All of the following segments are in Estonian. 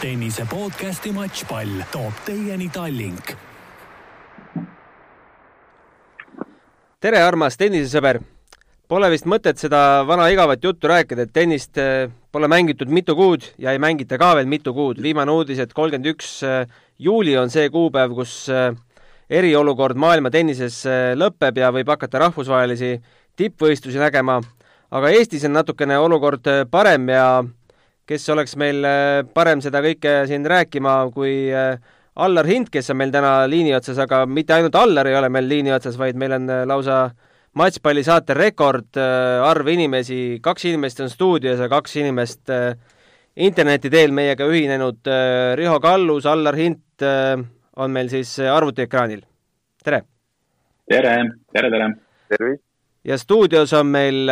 tennise podcasti Matšpall toob teieni Tallink. tere, armas tennisesõber! Pole vist mõtet seda vana igavat juttu rääkida, et tennist äh, pole mängitud mitu kuud ja ei mängita ka veel mitu kuud. viimane uudis, et kolmkümmend üks äh, juuli on see kuupäev, kus äh, eriolukord maailma tennises lõpeb ja võib hakata rahvusvahelisi tippvõistlusi nägema. aga Eestis on natukene olukord parem ja kes oleks meil äh, parem seda kõike siin rääkima kui äh, Allar Hint, kes on meil täna liini otsas, aga mitte ainult Allar ei ole meil liini otsas, vaid meil on äh, lausa matšpallisaate rekord arv inimesi, kaks inimest on stuudios ja kaks inimest interneti teel meiega ühinenud. Riho Kallus, Allar Hint on meil siis arvutiekraanil. tere! tere, tere, tere! tervist! ja stuudios on meil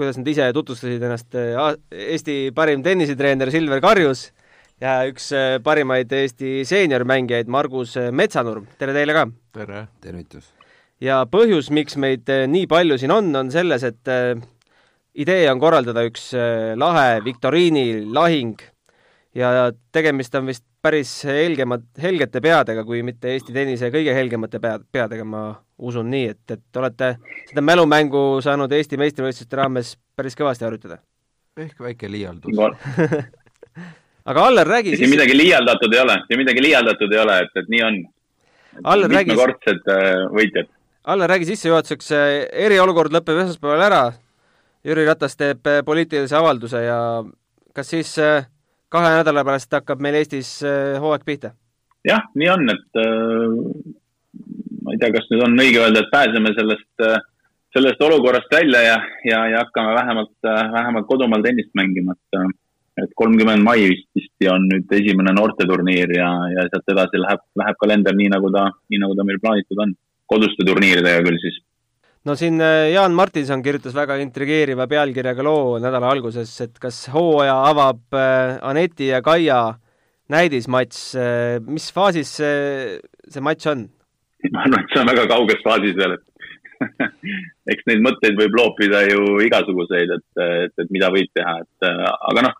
kuidas nad ise tutvustasid ennast, äh, Eesti parim tennisetreener Silver Karjus ja üks äh, parimaid Eesti seeniormängijaid Margus äh, Metsanurm, tere teile ka! tere! tervitus! ja põhjus, miks meid nii palju siin on, on selles, et idee on korraldada üks lahe viktoriinilahing ja tegemist on vist päris helgemad, helgete peadega, kui mitte Eesti tennise kõige helgemate pead, peadega, ma usun nii, et, et olete seda mälumängu saanud Eesti meistrivõistluste raames päris kõvasti harjutada? ehk väike liialdus aga Allar, räägi siin midagi liialdatud ei ole, midagi liialdatud ei ole, et, et nii on. Allar, räägi mitmekordsed äh, võitjad. Allar, räägi sissejuhatuseks, äh, eriolukord lõpeb esmaspäeval ära, Jüri Ratas teeb äh, poliitilise avalduse ja kas siis kahe nädala pärast hakkab meil Eestis hooaeg pihta? jah, nii on, et ma ei tea, kas nüüd on õige öelda, et pääseme sellest, äh, sellest olukorrast välja ja, ja, ja hakkame vähemalt, äh, vähemalt kodumaal tennist mängima, et, äh, et kolmkümmend mai vist, vist on nüüd esimene noorteturniir ja, ja sealt edasi läheb, läheb kalender nii, nagu ta, nii nagu ta meil plaanitud on. koduste turniiridega küll siis no siin Jaan Martinson kirjutas väga intrigeeriva pealkirjaga loo nädala alguses, et kas hooaja avab Aneti ja Kaia näidismatš, mis faasis see, see matš on? ma arvan, et see on väga kauges faasis veel, et eks neid mõtteid võib loopida ju igasuguseid, et, et, et mida võib teha, et aga noh,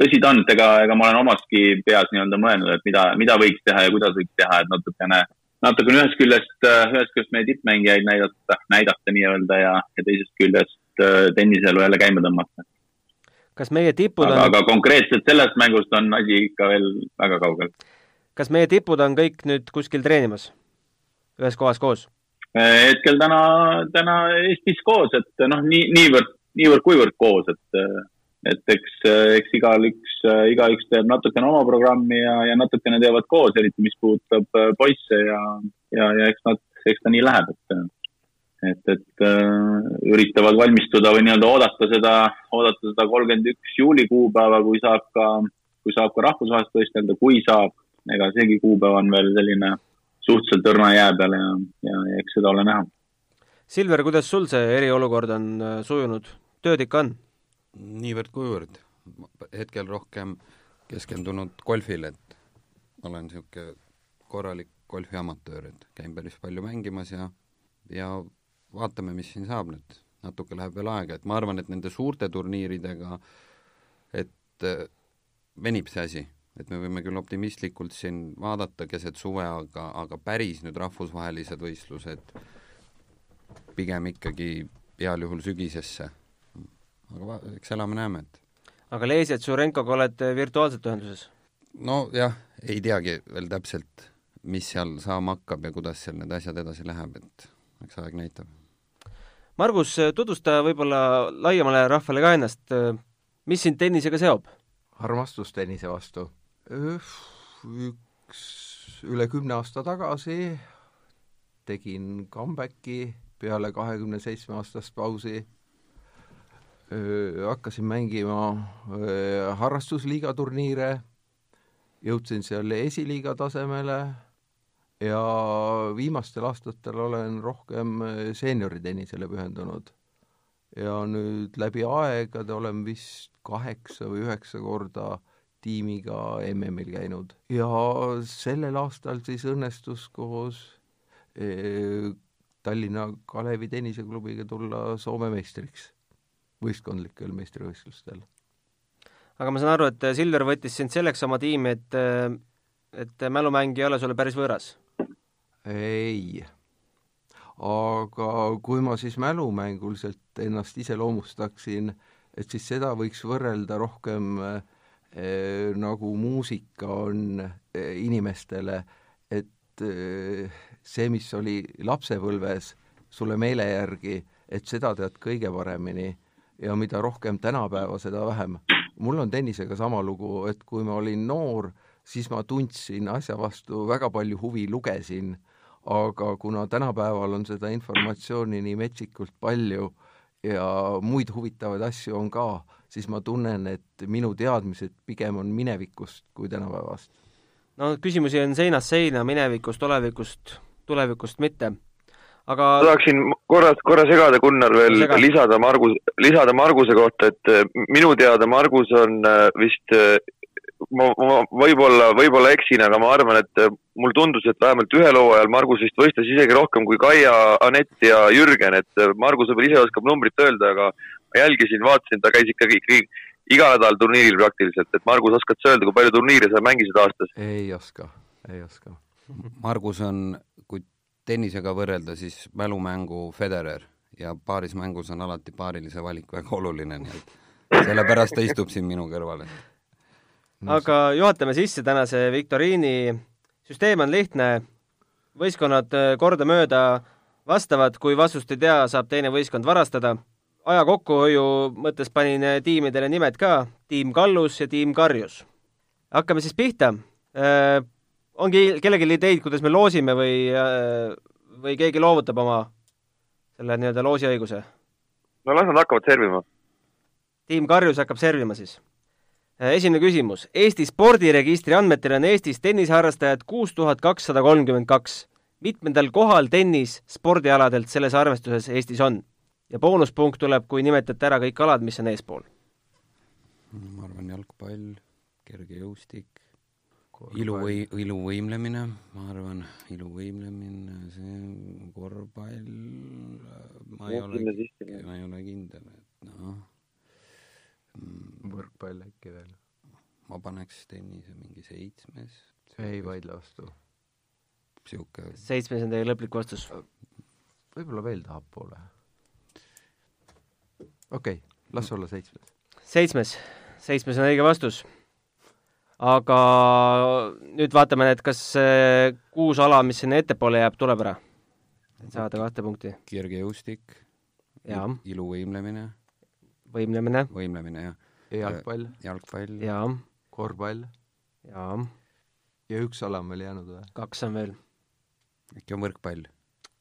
tõsi ta on, et ega, ega ma olen omaski peas nii-öelda mõelnud, et mida, mida võiks teha ja kuidas võiks teha, et natukene, natukene ühest küljest, ühest küljest meie tippmängijaid näidata, näidata nii-öelda ja, ja teisest küljest äh, tenniselu jälle käima tõmmata. kas meie tipud aga, on aga konkreetselt sellest mängust on asi ikka veel väga kaugel. kas meie tipud on kõik nüüd kuskil treenimas? Ühes kohas koos? Hetkel täna, täna Eestis koos, et noh, nii, niivõrd, niivõrd-kuivõrd koos, et, et eks, eks igalüks, igaüks teeb natukene oma programmi ja, ja natukene teevad koos, eriti mis puudutab äh, poisse ja, ja, ja eks nad, eks ta nii läheb, et et, et äh, üritavad valmistuda või nii-öelda oodata seda, oodata seda kolmkümmend üks juuli kuupäeva, kui saab ka, kui saab ka rahvusvahelist võistelda, kui saab, ega seegi kuupäev on veel selline suhteliselt õrna jää peal ja, ja, ja eks seda ole näha. Silver, kuidas sul see eriolukord on äh, sujunud, tööd ikka on? niivõrd-kuivõrd, hetkel rohkem keskendunud golfile, et olen niisugune korralik golfiamatöör, et käin päris palju mängimas ja, ja vaatame, mis siin saab nüüd. natuke läheb veel aega, et ma arvan, et nende suurte turniiridega, et äh, venib see asi et me võime küll optimistlikult siin vaadata keset suve, aga, aga päris nüüd rahvusvahelised võistlused pigem ikkagi heal juhul sügisesse. aga va-, eks elame-näeme, et aga Leesi ja Tšurenkoga oled virtuaalselt ühenduses? nojah, ei teagi veel täpselt, mis seal saama hakkab ja kuidas seal need asjad edasi läheb, et eks aeg näitab. Margus, tutvusta võib-olla laiemale rahvale ka ennast, mis sind tennisega seob? armastus tennise vastu üks üle kümne aasta tagasi tegin comeback'i peale kahekümne seitsme aastast pausi. hakkasin mängima öö, harrastusliiga turniire, jõudsin seal esiliiga tasemele ja viimastel aastatel olen rohkem seenioritennisele pühendunud. ja nüüd läbi aegade olen vist kaheksa või üheksa korda tiimiga MM-il käinud ja sellel aastal siis õnnestus koos e, Tallinna Kalevi tenniseklubiga tulla Soome meistriks võistkondlikel meistrivõistlustel. aga ma saan aru, et Silver võttis sind selleks oma tiimi, et et mälumäng ei ole sulle päris võõras? ei. aga kui ma siis mälumänguliselt ennast iseloomustaksin, et siis seda võiks võrrelda rohkem eh, nagu muusika on eh, inimestele, et eh, see, mis oli lapsepõlves sulle meele järgi, et seda tead kõige paremini ja mida rohkem tänapäeva, seda vähem. mul on tennisega sama lugu, et kui ma olin noor, siis ma tundsin asja vastu väga palju huvi, lugesin, aga kuna tänapäeval on seda informatsiooni nii metsikult palju ja muid huvitavaid asju on ka, siis ma tunnen, et minu teadmised pigem on minevikust kui tänapäevast. no küsimusi on seinast seina, minevikust, olevikust, tulevikust mitte aga ma tahaksin korra, korra segada, Gunnar, veel Sega. lisada Margus, lisada Marguse kohta, et äh, minu teada Margus on äh, vist, äh, ma, ma võib-olla, võib-olla eksin, aga ma arvan, et mulle tundus, et vähemalt ühel hooajal Margus vist võistles isegi rohkem kui Kaia, Anett ja Jürgen, et Margus võib-olla ise oskab numbrit öelda, aga ma jälgisin, vaatasin, ta käis ikkagi, ikkagi iga nädal turniiril praktiliselt, et Margus, oskad sa öelda, kui palju turniire sa mängisid aastas? ei oska, ei oska. Margus on, kui tennisega võrrelda, siis mälumängu Federer ja paarismängus on alati paarilise valik väga oluline, nii et sellepärast ta istub siin minu kõrval. aga juhatame sisse tänase viktoriini. süsteem on lihtne, võistkonnad äh, kordamööda vastavad, kui vastust ei tea, saab teine võistkond varastada. Aja kokkuhoiu mõttes panin äh, tiimidele nimed ka, tiim Kallus ja tiim Karjus. hakkame siis pihta äh, ongi kellelgi ideid, kuidas me loosime või, äh, või keegi loovutab oma selle nii-öelda loosiõiguse? no las nad hakkavad servima. tiim Karjus hakkab servima siis. Esimene küsimus. Eesti spordiregistri andmetel on Eestis tenniseharrastajaid kuus tuhat kakssada kolmkümmend kaks. mitmendal kohal tennis spordialadelt selles arvestuses Eestis on? Ja boonuspunkt tuleb, kui nimetate ära kõik alad, mis on eespool. ma arvan, jalgpall, kergejõustik, iluvõi-, iluvõimlemine, ma arvan, iluvõimlemine, see korvpall, ma ei ole, ma ei ole kindel, et noh. Mm. võrkpall äkki veel? ma paneks tennise mingi seitsmes. ei vaidle vastu. sihuke. seitsmes on teie lõplik vastus? võib-olla veel tahapoole. Okei okay,, las olla seitsmes. seitsmes, seitsmes on õige vastus aga nüüd vaatame, et kas kuus ala, mis sinna ettepoole jääb, tuleb ära? et saada kahte punkti. kergejõustik, iluvõimlemine. võimlemine. võimlemine, jah. jalgpall. jalgpall. jaa. korvpall. jaa. ja üks ala on veel jäänud või? kaks on veel. äkki on võrkpall?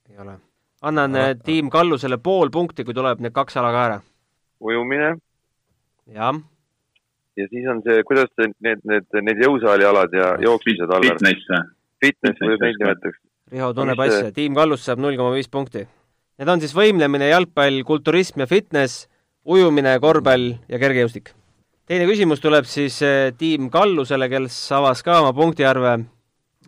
ei ole. annan Ala... tiim Kallusele pool punkti, kui tuleb need kaks ala ka ära. Ujumine. jah ja siis on see, kuidas see, need, need, need jõusaali alad ja jooksmised all. Fitness või? Fitness või neid nimetaks. Riho tunneb asja, tiim Kallus saab null koma viis punkti. Need on siis võimlemine, jalgpall, kulturism ja fitness, ujumine, korvpall ja kergejõustik. teine küsimus tuleb siis eh, tiim Kallusele, kes avas ka oma punktiarve.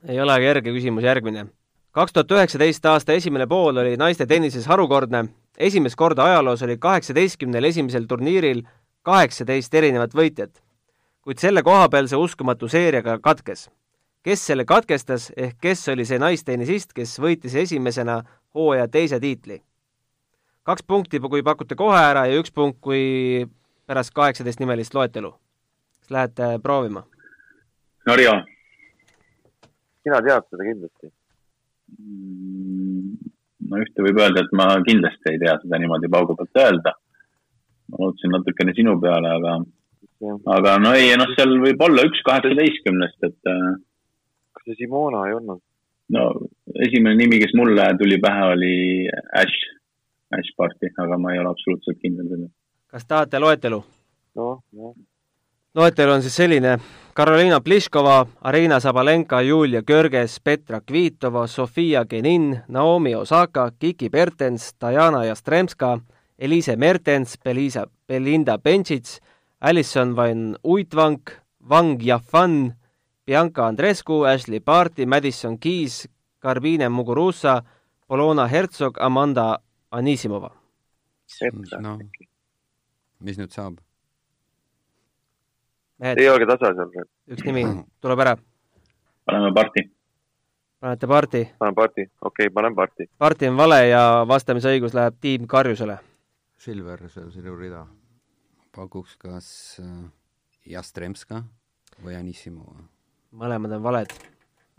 ei ole kerge küsimus, järgmine. kaks tuhat üheksateist aasta esimene pool oli naiste tennises harukordne. Esimest korda ajaloos oli kaheksateistkümnel esimesel turniiril kaheksateist erinevat võitjat. kuid selle kohapealse uskumatu seeriaga katkes. kes selle katkestas, ehk kes oli see naistennisist, kes võitis esimesena hooaja teise tiitli? kaks punkti, kui pakute kohe ära ja üks punkt, kui pärast kaheksateist nimelist loetelu. kas lähete proovima? Riho. sina tead seda kindlasti. Mm, no ühte võib öelda, et ma kindlasti ei tea seda niimoodi paugu pealt öelda ma lootsin natukene sinu peale, aga, aga no ei, noh, seal võib olla üks kaheksateistkümnest, et. Äh, kas see Simona ei olnud? no esimene nimi, kes mulle tuli pähe, oli Ash, Ash Party, aga ma ei ole absoluutselt kindel selles. kas tahate loetelu? noh, jah. Loetelu on siis selline. Karoliina Pliškova, Arina Sabalenka, Julia Görges, Petra Kvitova, Sofia Genin, Naomi Osaka, Kiki Bertens, Diana Jastremska Eliise Mertens, Belisa, Belinda Bencic, Alison Van Uitvank, Wang Yafan, Bianca Andrescu, Ashley Barti, Madison Keys, Garbine Muguruza, Polona Herzog, Amanda Anisimova. noh, mis nüüd saab? Mehed ei, olge tasa seal praegu, üks nimi tuleb ära, paneme parti. panete parti. panen parti, okei okay,, panen parti. parti on vale ja vastamisõigus läheb tiim Karjusele. Silver, see on sinu rida. pakuks kas äh, Jastremska või Anissimo. mõlemad on valed.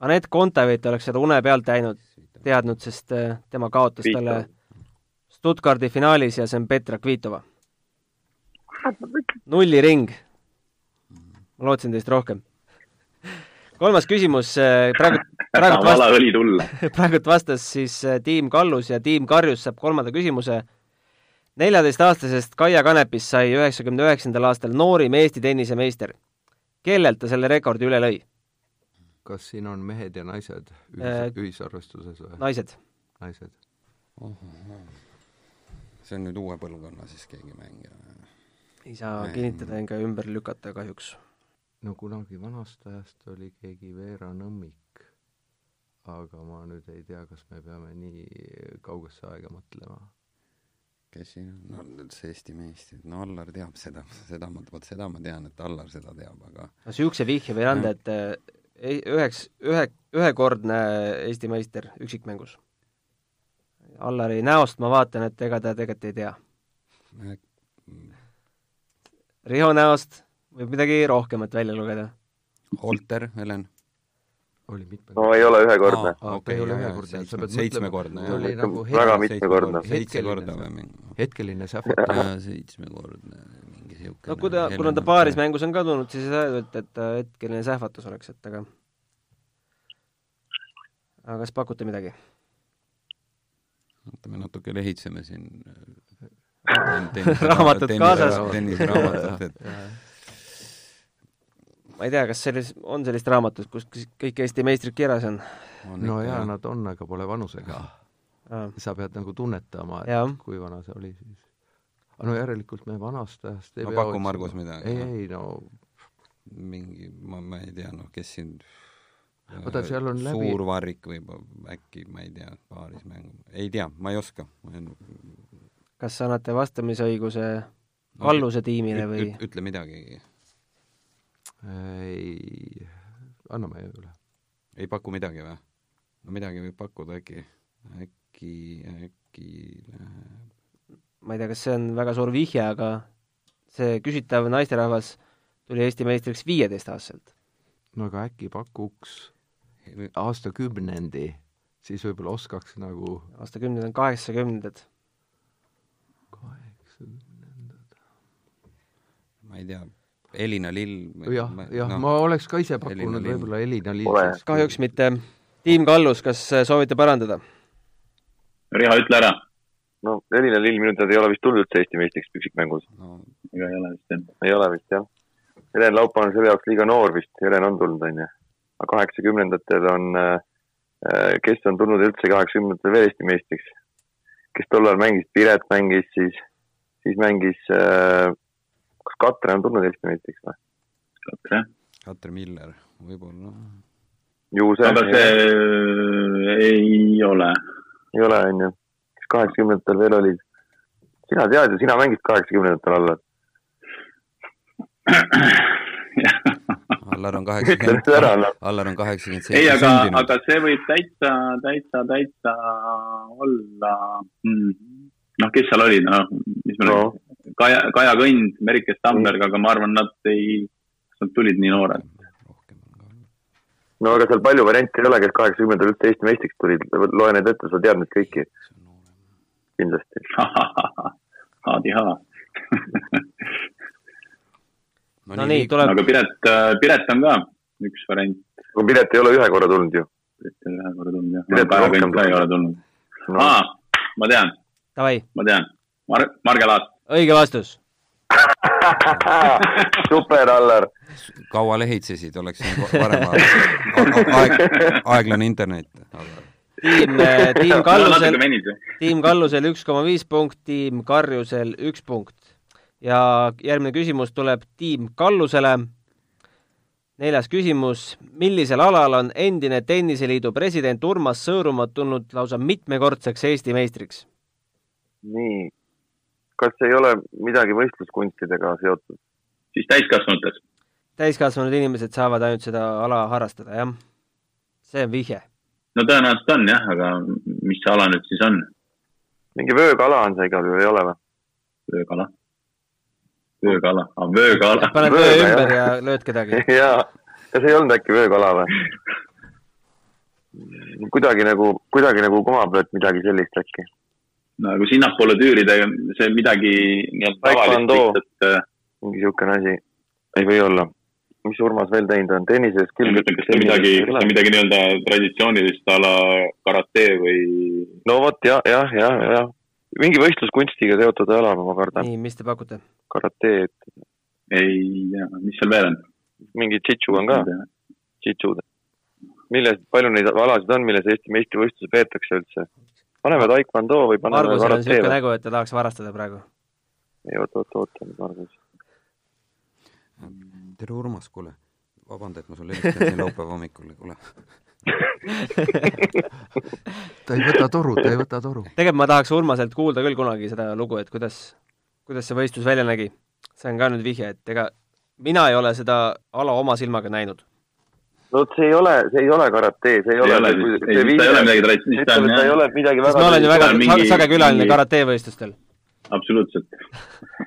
Anett Kontaveit oleks seda une pealt näinud, teadnud, sest äh, tema kaotas Kvitov. talle Stuttgardi finaalis ja see on Petra Kvitova. nulliring. Ma lootsin teist rohkem. kolmas küsimus, praegu, praegu vala vastas, praegult vastas siis äh, tiim Kallus ja tiim Karjus saab kolmanda küsimuse. neljateistaastasest Kaia Kanepist sai üheksakümne üheksandal aastal noorim Eesti tennisemeister. kellelt ta selle rekordi üle lõi? kas siin on mehed ja naised Äh, ühis, ühisarvestuses või? naised. naised. see on nüüd uue põlvkonna siis keegi mängija. ei saa kinnitada ega ümber lükata kahjuks. No kunagi vanast ajast oli keegi Veera Nõmmik, aga ma nüüd ei tea, kas me peame nii kaugesse aega mõtlema. kes siin on, no see Eesti meistrid, no Allar teab seda, seda ma, vot seda ma tean, et Allar seda teab, aga no niisuguse vihje võin anda, et äh, ei- üheks, ühe, ühekordne Eesti meister üksikmängus. Allari näost ma vaatan, et ega ta tegelikult ei tea. Riho näost võib midagi rohkemat välja lugeda. Holter, Helen. oli mitme no ei ole ühekordne. Aa, ta ei ole ühekordne, sa pead seitsmekordne, ta oli jah. nagu väga mitmekordne. seitse korda või mingi. hetkeline sähvatus. jaa, seitsmekordne, mingi siuke. no kui ta, kuna ta paaris mängus on ka tulnud, siis ei saa öelda, et ta hetkeline sähvatus oleks, et aga aga kas pakute midagi? oota, me natuke lehitseme siin. Raamatut kaasas. tennisraamatut, et ma ei tea, kas selles, on sellist raamatut, kus kõik Eesti meistrid kirjas on? no jaa, nad on, aga pole vanusega. sa pead nagu tunnetama, et kui vana see oli siis. aga no järelikult me vanast ajast ei No pea paku, otsima. Margus, midagi, ei, ei no mingi, ma, ma ei tea, noh, kes siin Oota, seal on läbi- suur varrik võib äkki, ma ei tea, paaris mängu, ei tea, ma ei oska. kas annate vastamisõiguse Kalluse tiimile või? ütle midagi, ei, anname üle. ei paku midagi või? no midagi võib pakkuda äkki, äkki, äkki läheb ma ei tea, kas see on väga suur vihje, aga see küsitav naisterahvas tuli Eesti meistriks viieteistaastaselt. no aga äkki pakuks aastakümnendi, siis võib-olla oskaks nagu aastakümned on kaheksakümnendad. kaheksakümnendad. ma ei tea, Elina Lill jah, jah, ma oleks ka ise Elina pakkunud võib-olla Elina Ole.. kahjuks mitte. tiim Kallus, kas soovite parandada? Riho, ütle ära. no Elina Lill minu teada ei ole vist tulnud üldse Eesti meistriks üksikmängus. no, ega ei ole vist jah. ei ole vist jah. Helen Laupa on selle jaoks liiga noor vist, Helen on tulnud, onju. aga kaheksakümnendatel on, kes on tulnud üldse kaheksakümnendatel veel Eesti meistriks? kes tollal mängis, Piret mängis siis, siis mängis, kas Katre on tulnud Eesti meistriks või? Katre. Katre Miller, võib-olla Juuse aga see ei ole. ei ole, onju. kes kaheksakümnendatel veel olid? sina tead ju, sina mängisid kaheksakümnendatel alla. Allar on kaheksakümmend. Allar on kaheksakümmend ei, seitse aga, sündinud. aga see võib täitsa, täitsa, täitsa olla mm,. noh, kes seal olid, noh, mis me No. no., Kaja, Kaja Kõnd, Merike Stamberg, aga ma arvan, nad ei, kas nad tulid nii noored? rohkem on ka. no aga seal palju variante ei ole, kes kaheksakümnendal üldse Eesti meistriks tulid. loe need ette, sa tead neid kõiki kindlasti. Aadi H. no nii, tuleb, aga Piret, Piret on ka üks variant. aga Piret ei ole ühe korra tulnud ju. Piret ei ole ühe korra tulnud jah. Piret Kaja rohkem Kõnd ka ei ole tulnud No. no.. aa, ma tean, ma tean. Mar-, Marge Laat. Õige vastus. super, Allar. kaua lehitsesid, oleks varem aeg, aeglane internet. tiim, tiim natuke Kallusel, tiim Kallusel üks koma viis punkt, tiim Karjusel üks punkt. ja järgmine küsimus tuleb tiim Kallusele. neljas küsimus, millisel alal on endine Tenniseliidu president Urmas Sõõrumaa tulnud lausa mitmekordseks Eesti meistriks? nii, kas ei ole midagi võistluskunstidega seotud? siis täiskasvanutes. täiskasvanud inimesed saavad ainult seda ala harrastada, jah. see on vihje. no tõenäoliselt on jah, aga mis see ala nüüd siis on? mingi vöökala on see igal juhul, ei ole või? vöökala. vöökala, vöökala. paned vöö ümber ja lööd kedagi. jaa, kas ei olnud äkki vöökala või? kuidagi nagu, kuidagi nagu koma pealt midagi sellist äkki. Kui sinnapoole tüürida, see midagi tavalist. Äh, mingi niisugune asi, ei või olla. mis Urmas veel teinud on, tennises küll. kas see midagi, midagi nii-öelda traditsioonilist a la karate või? no vot jah, jah, jah, jah. mingi võistluskunstiga seotud ala, ma kardan. nii, mis te pakute? Karateed. ei mis seal veel on? mingi tšitšu on ka, tšitšud milles, palju neid alasid on, milles Eesti meistrivõistlusi peetakse üldse? Paneme taekwondo või paneme Margusel on niisugune nägu, et ta tahaks varastada praegu. ei, oot, oot, oot, Margus. tere, Urmas, kuule, vabanda, et ma sulle helistasin laupäeva hommikul, kuule ta ei võta toru, ta ei võta toru. tegelikult ma tahaks Urmaselt kuulda küll kunagi seda lugu, et kuidas, kuidas see võistlus välja nägi. see on ka nüüd vihje, et ega mina ei ole seda ala oma silmaga näinud no see ei ole, see ei ole karate, see ei ole. ei, ta ei ole midagi traditsioonilist. ta ei ole midagi väga. ma olen ju väga mingi, sage külaline mingi... karate võistlustel. absoluutselt.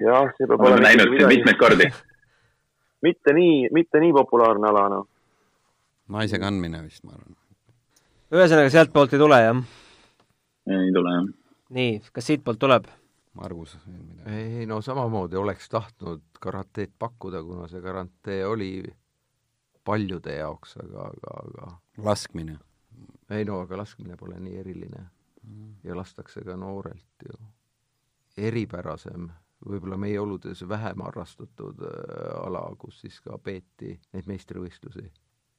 jah, see peab olema. näinud mitmeid kordi. mitte nii, mitte nii populaarne ala, noh. naise kandmine vist, ma arvan. ühesõnaga, sealtpoolt ei tule, jah? ei tule, jah. nii, kas siitpoolt tuleb? Margus. ei no samamoodi oleks tahtnud karateed pakkuda, kuna see karate oli paljude jaoks, aga, aga, aga laskmine? ei no aga laskmine pole nii eriline mm. ja lastakse ka noorelt ju. eripärasem, võib-olla meie oludes vähem harrastatud äh, ala, kus siis ka peeti neid meistrivõistlusi.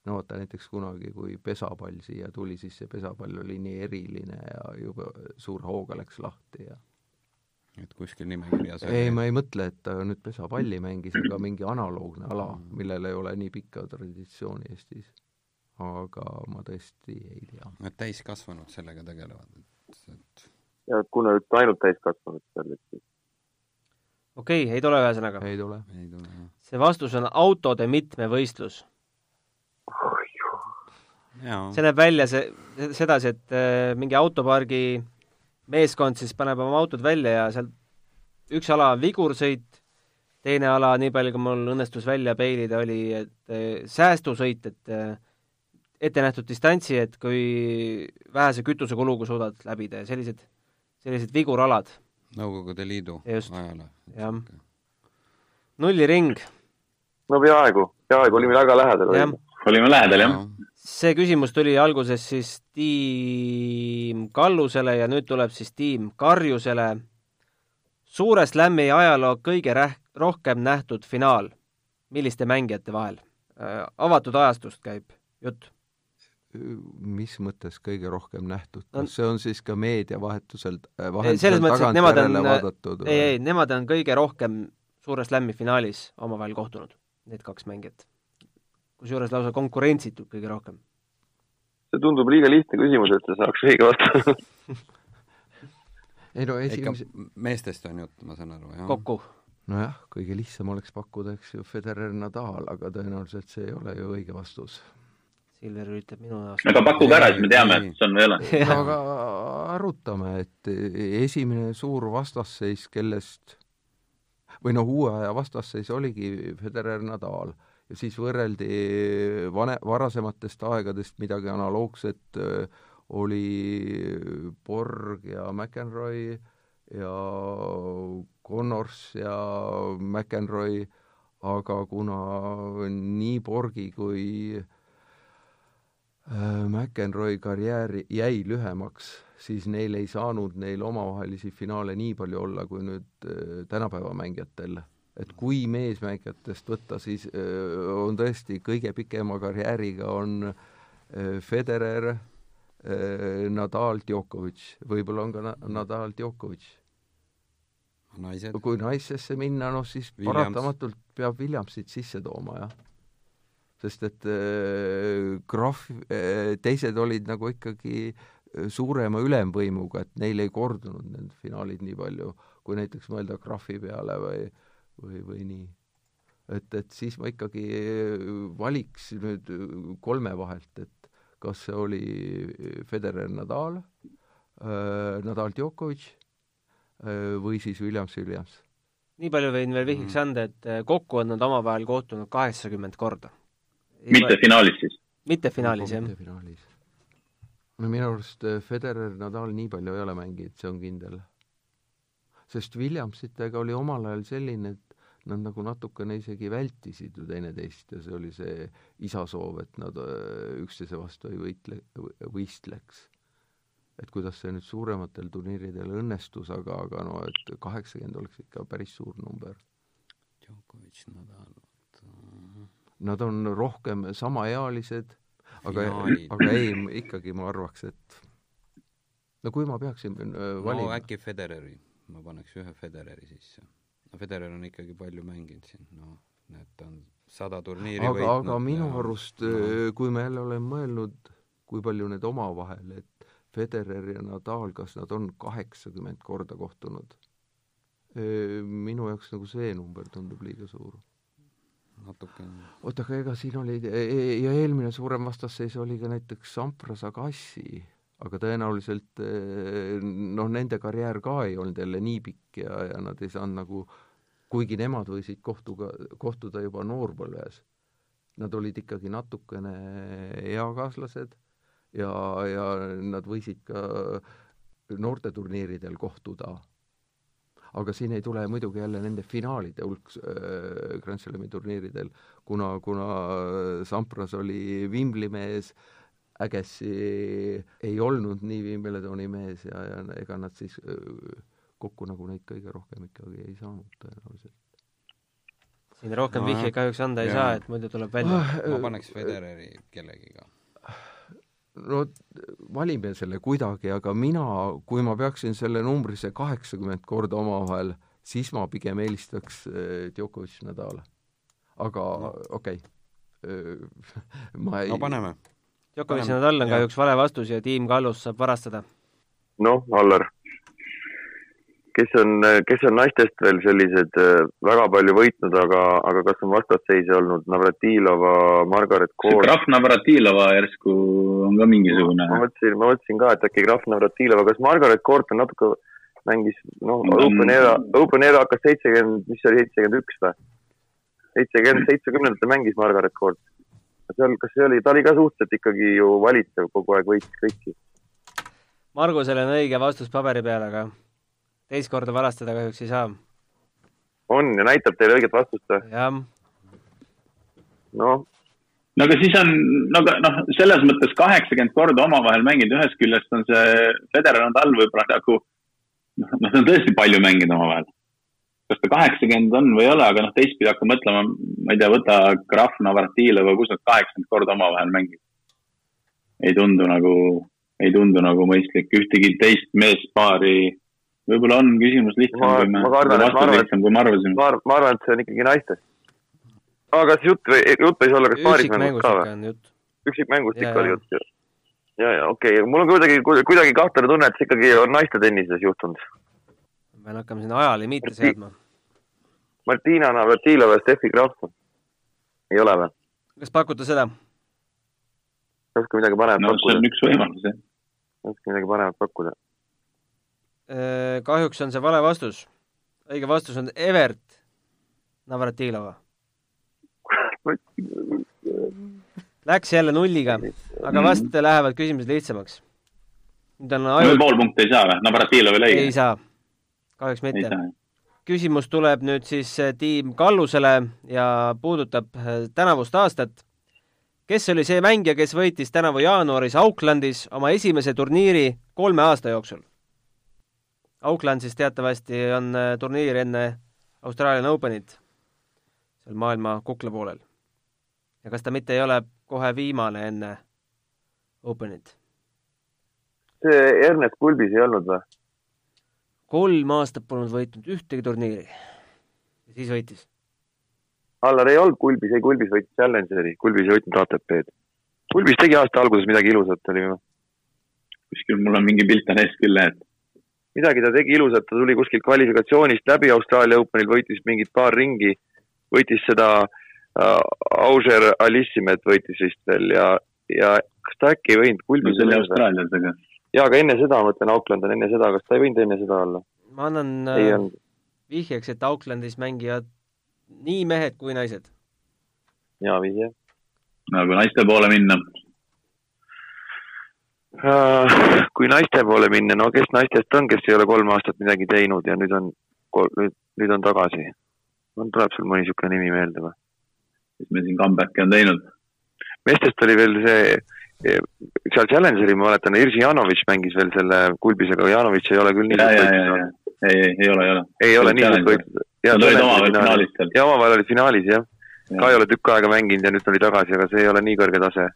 no vaata näiteks kunagi, kui pesapall siia tuli, siis see pesapall oli nii eriline ja juba suure hooga läks lahti ja et kuskil nimekirjas ei, ma ei mõtle, et ta nüüd pesapalli mängis, aga mingi analoogne ala, millel ei ole nii pikka traditsiooni Eestis. aga ma tõesti ei tea. et täiskasvanud sellega tegelevad, et, et ja kuna nüüd ainult täiskasvanud seal, et siis okei okay,, ei tule ühesõnaga? ei tule. see vastus on autode mitmevõistlus oh,. see näeb välja see, sedasi, et äh, mingi autopargi meeskond siis paneb oma autod välja ja seal üks ala on vigursõit, teine ala, nii palju kui mul õnnestus välja peilida, oli et eh, säästusõit, et eh, ette nähtud distantsi, et kui vähese kütusekuluga suudad läbida ja sellised, sellised viguralad. Nõukogude Liidu ajal. jah. nulliring. no peaaegu, peaaegu olime väga lähedal. olime lähedal, jah ja see küsimus tuli alguses siis tiim Kallusele ja nüüd tuleb siis tiim Karjusele. suure slam'i ajaloo kõige räh-, rohkem nähtud finaal, milliste mängijate vahel? Äh, avatud ajastust käib jutt. mis mõttes kõige rohkem nähtud, kas see on siis ka meediavahetusel, äh, vahetusel tagantjärele vaadatud? ei, ei, nemad on kõige rohkem suure slam'i finaalis omavahel kohtunud, need kaks mängijat kusjuures lausa konkurentsitult kõige rohkem. see tundub liiga lihtne küsimus, et sa saaks õige vastuse ei no esimese meestest on jutt, ma saan aru, jah? kokku. nojah, kõige lihtsam oleks pakkuda, eks ju, Federer Nadal, aga tõenäoliselt see ei ole ju õige vastus. Silver üritab minu jaoks aga pakkuge ära, siis me teame, et see on või ei ole. no aga arutame, et esimene suur vastasseis, kellest või noh, uue aja vastasseis oligi Federer Nadal siis võrreldi vane, varasematest aegadest midagi analoogset, oli Borg ja McEnroy ja Connors ja McEnroy, aga kuna nii Borgi kui McEnroy karjäär jäi lühemaks, siis neil ei saanud neil omavahelisi finaale nii palju olla, kui nüüd tänapäeva mängijatel et kui meesmängijatest võtta, siis on tõesti kõige pikema karjääriga on Federer, Nadal, Djokovic, võib-olla on ka na Nadal, Djokovic. naised? kui naisesse minna, noh siis Williams. paratamatult peab Williamsit sisse tooma, jah. sest et graaf, teised olid nagu ikkagi suurema ülemvõimuga, et neil ei kordunud need finaalid nii palju, kui näiteks mõelda graafi peale või äh, või, või nii. et, et siis ma ikkagi valiks nüüd kolme vahelt, et kas see oli Federer Nadal äh,, Nadal Djokovic äh, või siis Williams Williams. nii palju võin veel vihjeks mm. anda, et äh, kokku on nad omavahel kohtunud kaheksakümmend korda. mitte finaalis siis? mitte finaalis, jah. mitte finaalis. no minu arust Federer, Nadal nii palju ei ole mänginud, see on kindel. sest Williamsitega oli omal ajal selline, et nad nagu natukene isegi vältisid ju teineteist ja see oli see isa soov, et nad äh, üksteise vastu ei võitle, võistleks. et kuidas see nüüd suurematel turniiridel õnnestus, aga, aga no et kaheksakümmend oleks ikka päris suur number. Djokovic, Nadal, Nad on rohkem samaealised, aga, aga ei, ikkagi ma arvaks, et no kui ma peaksin äh, valima no äkki Federeri, ma paneks ühe Federeri sisse no Federer on ikkagi palju mänginud siin, noh, et on sada turniiri aga, võitnud. aga minu ja, arust no., äh, kui ma jälle olen mõelnud, kui palju need omavahel, et Federer ja Nadal, kas nad on kaheksakümmend korda kohtunud? Äh, minu jaoks nagu see number tundub liiga suur. natuke oota, aga ega siin oli e, e, ja eelmine suurem vastasseis oli ka näiteks Sampras Agassi aga tõenäoliselt eh, noh, nende karjäär ka ei olnud jälle nii pikk ja, ja nad ei saanud nagu, kuigi nemad võisid kohtuga, kohtuda juba noorpõlves, nad olid ikkagi natukene eakaaslased ja, ja nad võisid ka noorteturniiridel kohtuda. aga siin ei tule muidugi jälle nende finaalide hulk äh, Grand Slami turniiridel, kuna, kuna Sampras oli Wimbli mees äh,, Agassi ei olnud nii Wimbledoni mees ja, ja ega nad siis kokku nagu neid kõige rohkem ikkagi ei saanud tõenäoliselt. siin rohkem no, vihjeid kahjuks anda ei saa, et muidu tuleb välja ah,. ma paneks Federeri kellegiga. no valime selle kuidagi, aga mina, kui ma peaksin selle numbri, see kaheksakümmend korda omavahel, siis ma pigem eelistaks Djokovic Nadal. aga no. okei okay. ma ei no paneme Djokovic ja Nadal on kahjuks vale vastus ja Tiim Kallus saab varastada. noh, Allar, kes on, kes on naistest veel sellised äh, väga palju võitnud, aga, aga kas on vastasseise olnud Navratilova, Margaret Court? Graf Navratilova järsku on ka mingisugune. ma mõtlesin, ma mõtlesin ka, et äkki Graf Navratilova, kas Margaret Court on natuke, mängis, noh, Open Era, Open Era hakkas seitsekümmend, mis see oli, seitsekümmend üks või? seitsekümmend, seitsmekümnendatel mängis Margaret Court seal, kas see oli, ta oli ka suhteliselt ikkagi ju valitsev, kogu aeg võitis kõiki. Margusel on õige vastus paberi peal, aga teist korda varastada kahjuks ei saa. on ja näitab teile õiget vastust või? jah. noh. no aga siis on, no aga noh, selles mõttes kaheksakümmend korda omavahel mänginud, ühest küljest on see Federer Nadal võib-olla nagu noh, nad on tõesti palju mänginud omavahel kas ta kaheksakümmend on või ei ole, aga noh, teistpidi hakka mõtlema, ma ei tea, võta Graf Navratilova, kus nad kaheksakümmend korda omavahel mängivad. ei tundu nagu, ei tundu nagu mõistlik, ühtegi teist meespaari, võib-olla on küsimus lihtsam, kui me, vastus lihtsam, kui me arvasime. ma arvan, ma arvan, et see on ikkagi naistest. aga kas jutt või, jutt võis olla kas paarismängust ka või? üksikmängust ikka oli jutt ju. ja, ja okei okay., mul on kuidagi, kuidagi kahtlane tunne, et see ikkagi on naiste tennises juhtunud pean hakkama sinna ajalimiite seadma. Martina Navratilova ja Steffi Graf. ei ole või? kas pakute seda? oska midagi paremat no, pakkuda? see on üks võimalus, jah. oska midagi paremat pakkuda? Äh, kahjuks on see vale vastus. õige vastus on Evert Navratilova. Läks jälle nulliga, aga vast lähevad küsimused lihtsamaks. nüüd on aju... pool punkti ei saa või? Navratilov ei leia? ei saa kahjuks mitte. küsimus tuleb nüüd siis eh, tiim Kallusele ja puudutab eh, tänavust aastat. kes oli see mängija, kes võitis tänavu jaanuaris Aucklandis oma esimese turniiri kolme aasta jooksul? Auckland siis teatavasti on eh, turniir enne Australian Openit, seal maailma kukla poolel. ja kas ta mitte ei ole kohe viimane enne Openit? see Ernest Kulbis ei olnud või? Kolm aastat polnud võitnud ühtegi turniiri. ja siis võitis. Allar ei olnud Kulbis, ei Kulbis võitis Challengeri, Kulbis ei võitnud ATP-d. Kulbis tegi aasta alguses midagi ilusat, oli ju. kuskil mul on mingi pilt on ees küll, et. midagi ta tegi ilusat, ta tuli kuskilt kvalifikatsioonist läbi Austraalia Openil, võitis mingid paar ringi võitis seda äh, Auger Alissimet võitis vist veel ja, ja kas ta äkki ei võinud no Kulbis see oli Austraalias, aga jaa, aga enne seda, ma mõtlen Auckland on enne seda, kas ta ei võinud enne seda olla? ma annan ei äh, vihjeks, et Aucklandis mängivad nii mehed kui naised. hea vihje. no kui naiste poole minna, Äh, kui naiste poole minna, no kes naistest on, kes ei ole kolm aastat midagi teinud ja nüüd on, nüüd, nüüd on tagasi? on, tuleb sul mõni niisugune nimi meelde või? kes meil siin comeback'i on teinud. meestest oli veel see, seal Challengeri ma mäletan, Irsi Janovic mängis veel selle kulbisega, Janovic ei ole küll nii ja, ja, suurt ja, võitu ja, ei, ei, ei ole, ei ole. ei ole nii suurt võitu. Nad olid omavahel finaalis seal. ja omavahel olid finaalis jah, ka ei ole tükk aega mänginud ja nüüd tuli tagasi, aga see ei ole nii kõrge tase.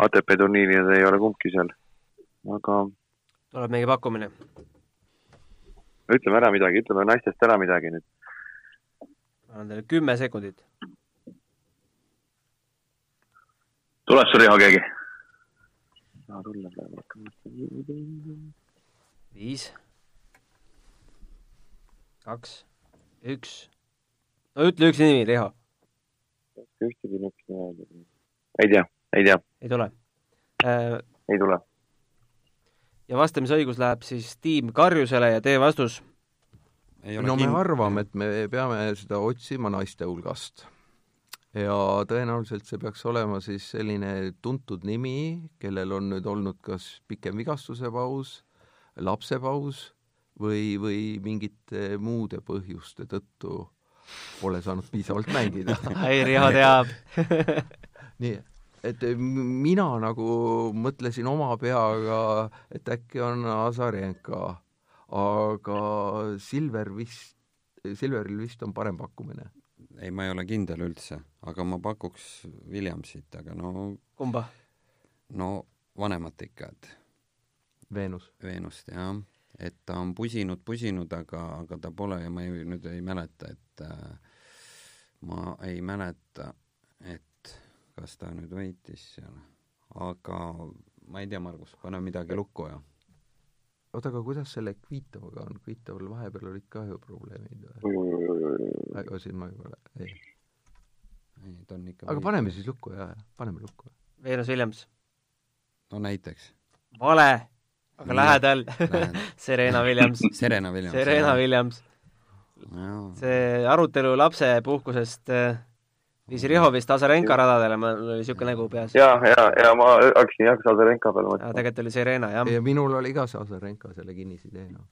ATP turniiridel ei ole kumbki seal. aga tuleb mingi pakkumine. ütleme ära midagi, ütleme naistest ära midagi nüüd. annan teile kümme sekundit. tuleb sul Riho keegi? viis, kaks, üks. no ütle üks nimi, Riho. ühtegi niisugust ei ole. ei tea, ei tea, ei tule. ei tule. ja vastamisõigus läheb siis tiim Karjusele ja teie vastus ei ole no me kind- arvame, et me peame seda otsima naiste hulgast. Ja tõenäoliselt see peaks olema siis selline tuntud nimi, kellel on nüüd olnud kas pikem vigastuse paus, lapsepaus või, või mingite muude põhjuste tõttu pole saanud piisavalt mängida. ei, Riho teab. nii, et mina nagu mõtlesin oma peaga, et äkki on Azarenka, aga Silver vist, Silveril vist on parem pakkumine. ei, ma ei ole kindel üldse, aga ma pakuks Williamsit, aga no, kumba? no vanemat ikka, et Veenus. Veenust jah, et ta on pusinud, pusinud, aga, aga ta pole ja ma ei, nüüd ei mäleta, et äh, ma ei mäleta, et kas ta nüüd võitis seal, aga ma ei tea, Margus, pane midagi lukku ja oota, aga kuidas selle Kvitovaga on, Kvitoval vahepeal olid ka ju probleemid või? aga siin ma ole, ei. ei, ta on ikka aga paneme siis lukku ja, paneme lukku. Venus Williams. no näiteks vale, aga Nii. lähedal. Serena Williams. Serena Williams. Serena Williams. jaa, see arutelu lapsepuhkusest äh, viis Riho vist Azarenka radadele, mul oli niisugune nägu peas. ja, ja, ja ma hakkasin jah, Sazarenka peale mõtlema. tegelikult oli Serena, jah. ja minul oli ka see Azarenka selle kinnisidee, noh.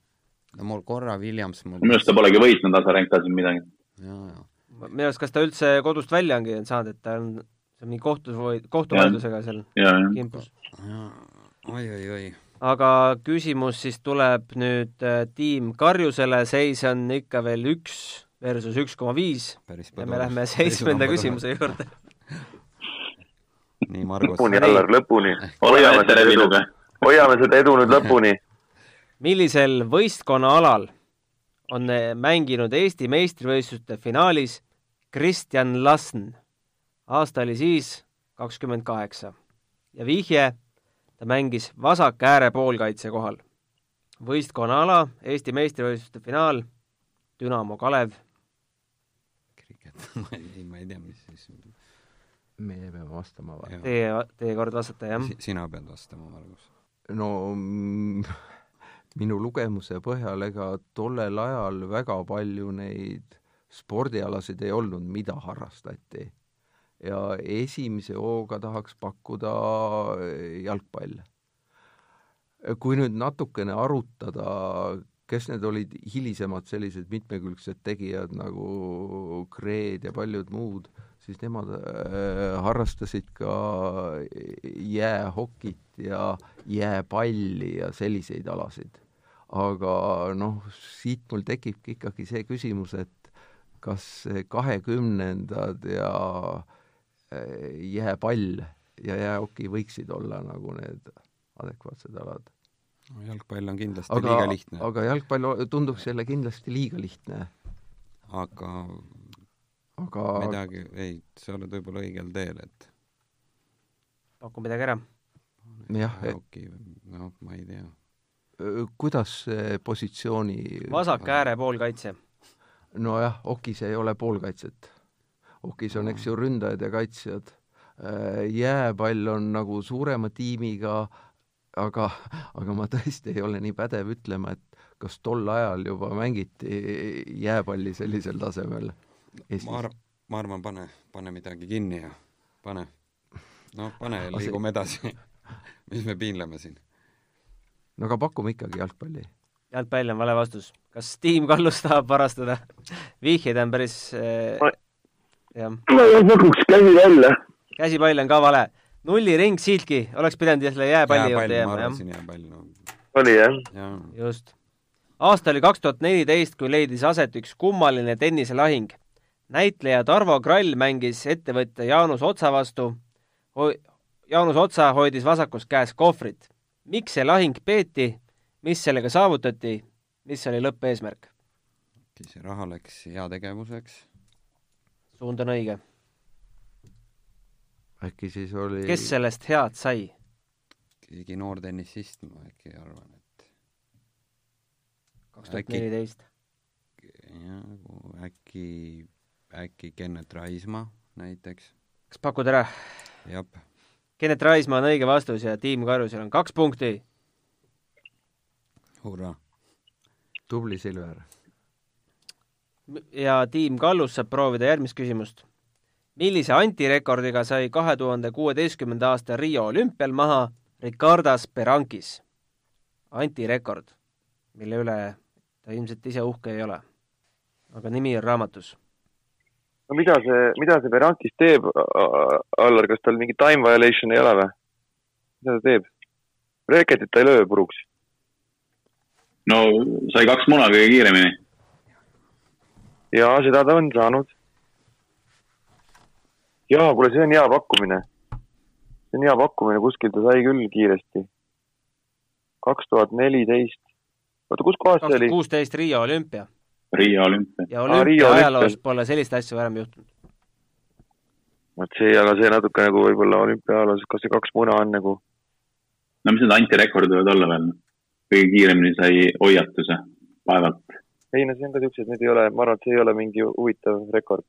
no mul korra Williams mul minu arust ta polegi võitnud Azarenka siin midagi. minu arust, kas ta üldse kodust välja ongi saanud, et ta on, see on mingi kohtu, kohtuvaidlusega seal ja, ja. kimpus. oi-oi-oi. aga küsimus siis tuleb nüüd äh, tiim Karjusele, seis on ikka veel üks versus üks koma viis ja me lähme seitsmenda küsimuse juurde. nii, Margus. lõpuni, Allar, lõpuni. oleme hoiame seda edu hoiame seda edu nüüd lõpuni. millisel võistkonnaalal on mänginud Eesti meistrivõistluste finaalis Kristjan Lasn? aasta oli siis kakskümmend kaheksa ja vihje, ta mängis vasak ääre poolkaitse kohal. võistkonnaala Eesti meistrivõistluste finaal, Dünamo Kalev, ei, ma ei tea, mis siis, meie peame vastama või? teie, teie kord vastata, jah? sina pead vastama, Margus. no minu lugemuse põhjal ega tollel ajal väga palju neid spordialasid ei olnud, mida harrastati. ja esimese hooga tahaks pakkuda jalgpall. kui nüüd natukene arutada, kes need olid hilisemad sellised mitmekülgsed tegijad nagu Kreed ja paljud muud, siis nemad äh, harrastasid ka jäähokit ja jääpalli ja selliseid alasid. aga noh, siit mul tekibki ikkagi see küsimus, et kas kahekümnendad ja äh, jääpall ja jäähoki võiksid olla nagu need adekvaatsed alad. No jalgpall on kindlasti aga liiga, lihtne, aga jalgpall tunduks jälle kindlasti liiga lihtne, aga aga midagi, ei, sa oled võib-olla õigel teel, et paku midagi ära. jah, okei, noh, ma ei tea. kuidas see positsiooni vasak ääre poolkaitse. nojah, okis ei ole poolkaitset. hokis on, eks ju, ründajad ja kaitsjad. Äh, jääpall on nagu suurema tiimiga, aga, aga ma tõesti ei ole nii pädev ütlema, et kas tol ajal juba mängiti jääpalli sellisel tasemel Eestis? ma arvan, ma arvan, pane, pane midagi kinni ja pane. noh, pane ja liigume edasi mis me piinleme siin? no aga pakume ikkagi jalgpalli. jalgpall on vale vastus. kas Tiim Kallus tahab varastada? vihjeid on päris äh, jah. ma pakuks käsi välja. käsipall on ka vale. Nulliring siltki, oleks pidanud selle jääpalli juurde jääma, jah? jääpall, no. oli jah ja.? just. aasta oli kaks tuhat neliteist, kui leidis aset üks kummaline tenniselahing. näitleja Tarvo Krall mängis ettevõtja Jaanus Otsa vastu, Jaanus Otsa hoidis vasakus käes kohvrit. miks see lahing peeti, mis sellega saavutati, mis oli lõppeesmärk? see raha läks heategevuseks. suund on õige. Äkki siis oli kes sellest head sai? keegi noor tennisist, ma äkki arvan, et kaks tuhat neliteist. jah, äkki, äkki Kennet Raismaa näiteks. kas pakud ära? jah Kennet Raismaa on õige vastus ja Tiim Karusel on kaks punkti. hurraa. tubli, Silver. ja Tiim Kallus saab proovida järgmist küsimust. Millise antirekordiga sai kahe tuhande kuueteistkümnenda aasta Rio olümpial maha Ricardas Berankis? antirekord, mille üle ta ilmselt ise uhke ei ole. aga nimi on raamatus no mida see, mida see Berankis teeb, Allar, kas tal mingi time violation ei ole või? mida ta teeb? Reketit ta ei löö puruks. no sai kaks muna kõige kiiremini. ja seda ta on saanud. Ja kuule, see on hea pakkumine. see on hea pakkumine, kuskil ta sai küll kiiresti. kaks tuhat neliteist. oota, kus kohas see oli? kuusteist Riia olümpia Riia olümpia. ja olümpia ajaloos pole sellist asja varem juhtunud. vot see, aga see natuke nagu võib-olla olümpia ajaloos, kas see kaks muna on nagu? no mis need antirekordid võivad olla veel? kõige kiiremini sai hoiatuse vaevalt. ei no see on ka siuksed, need ei ole, ma arvan, et see ei ole mingi huvitav rekord.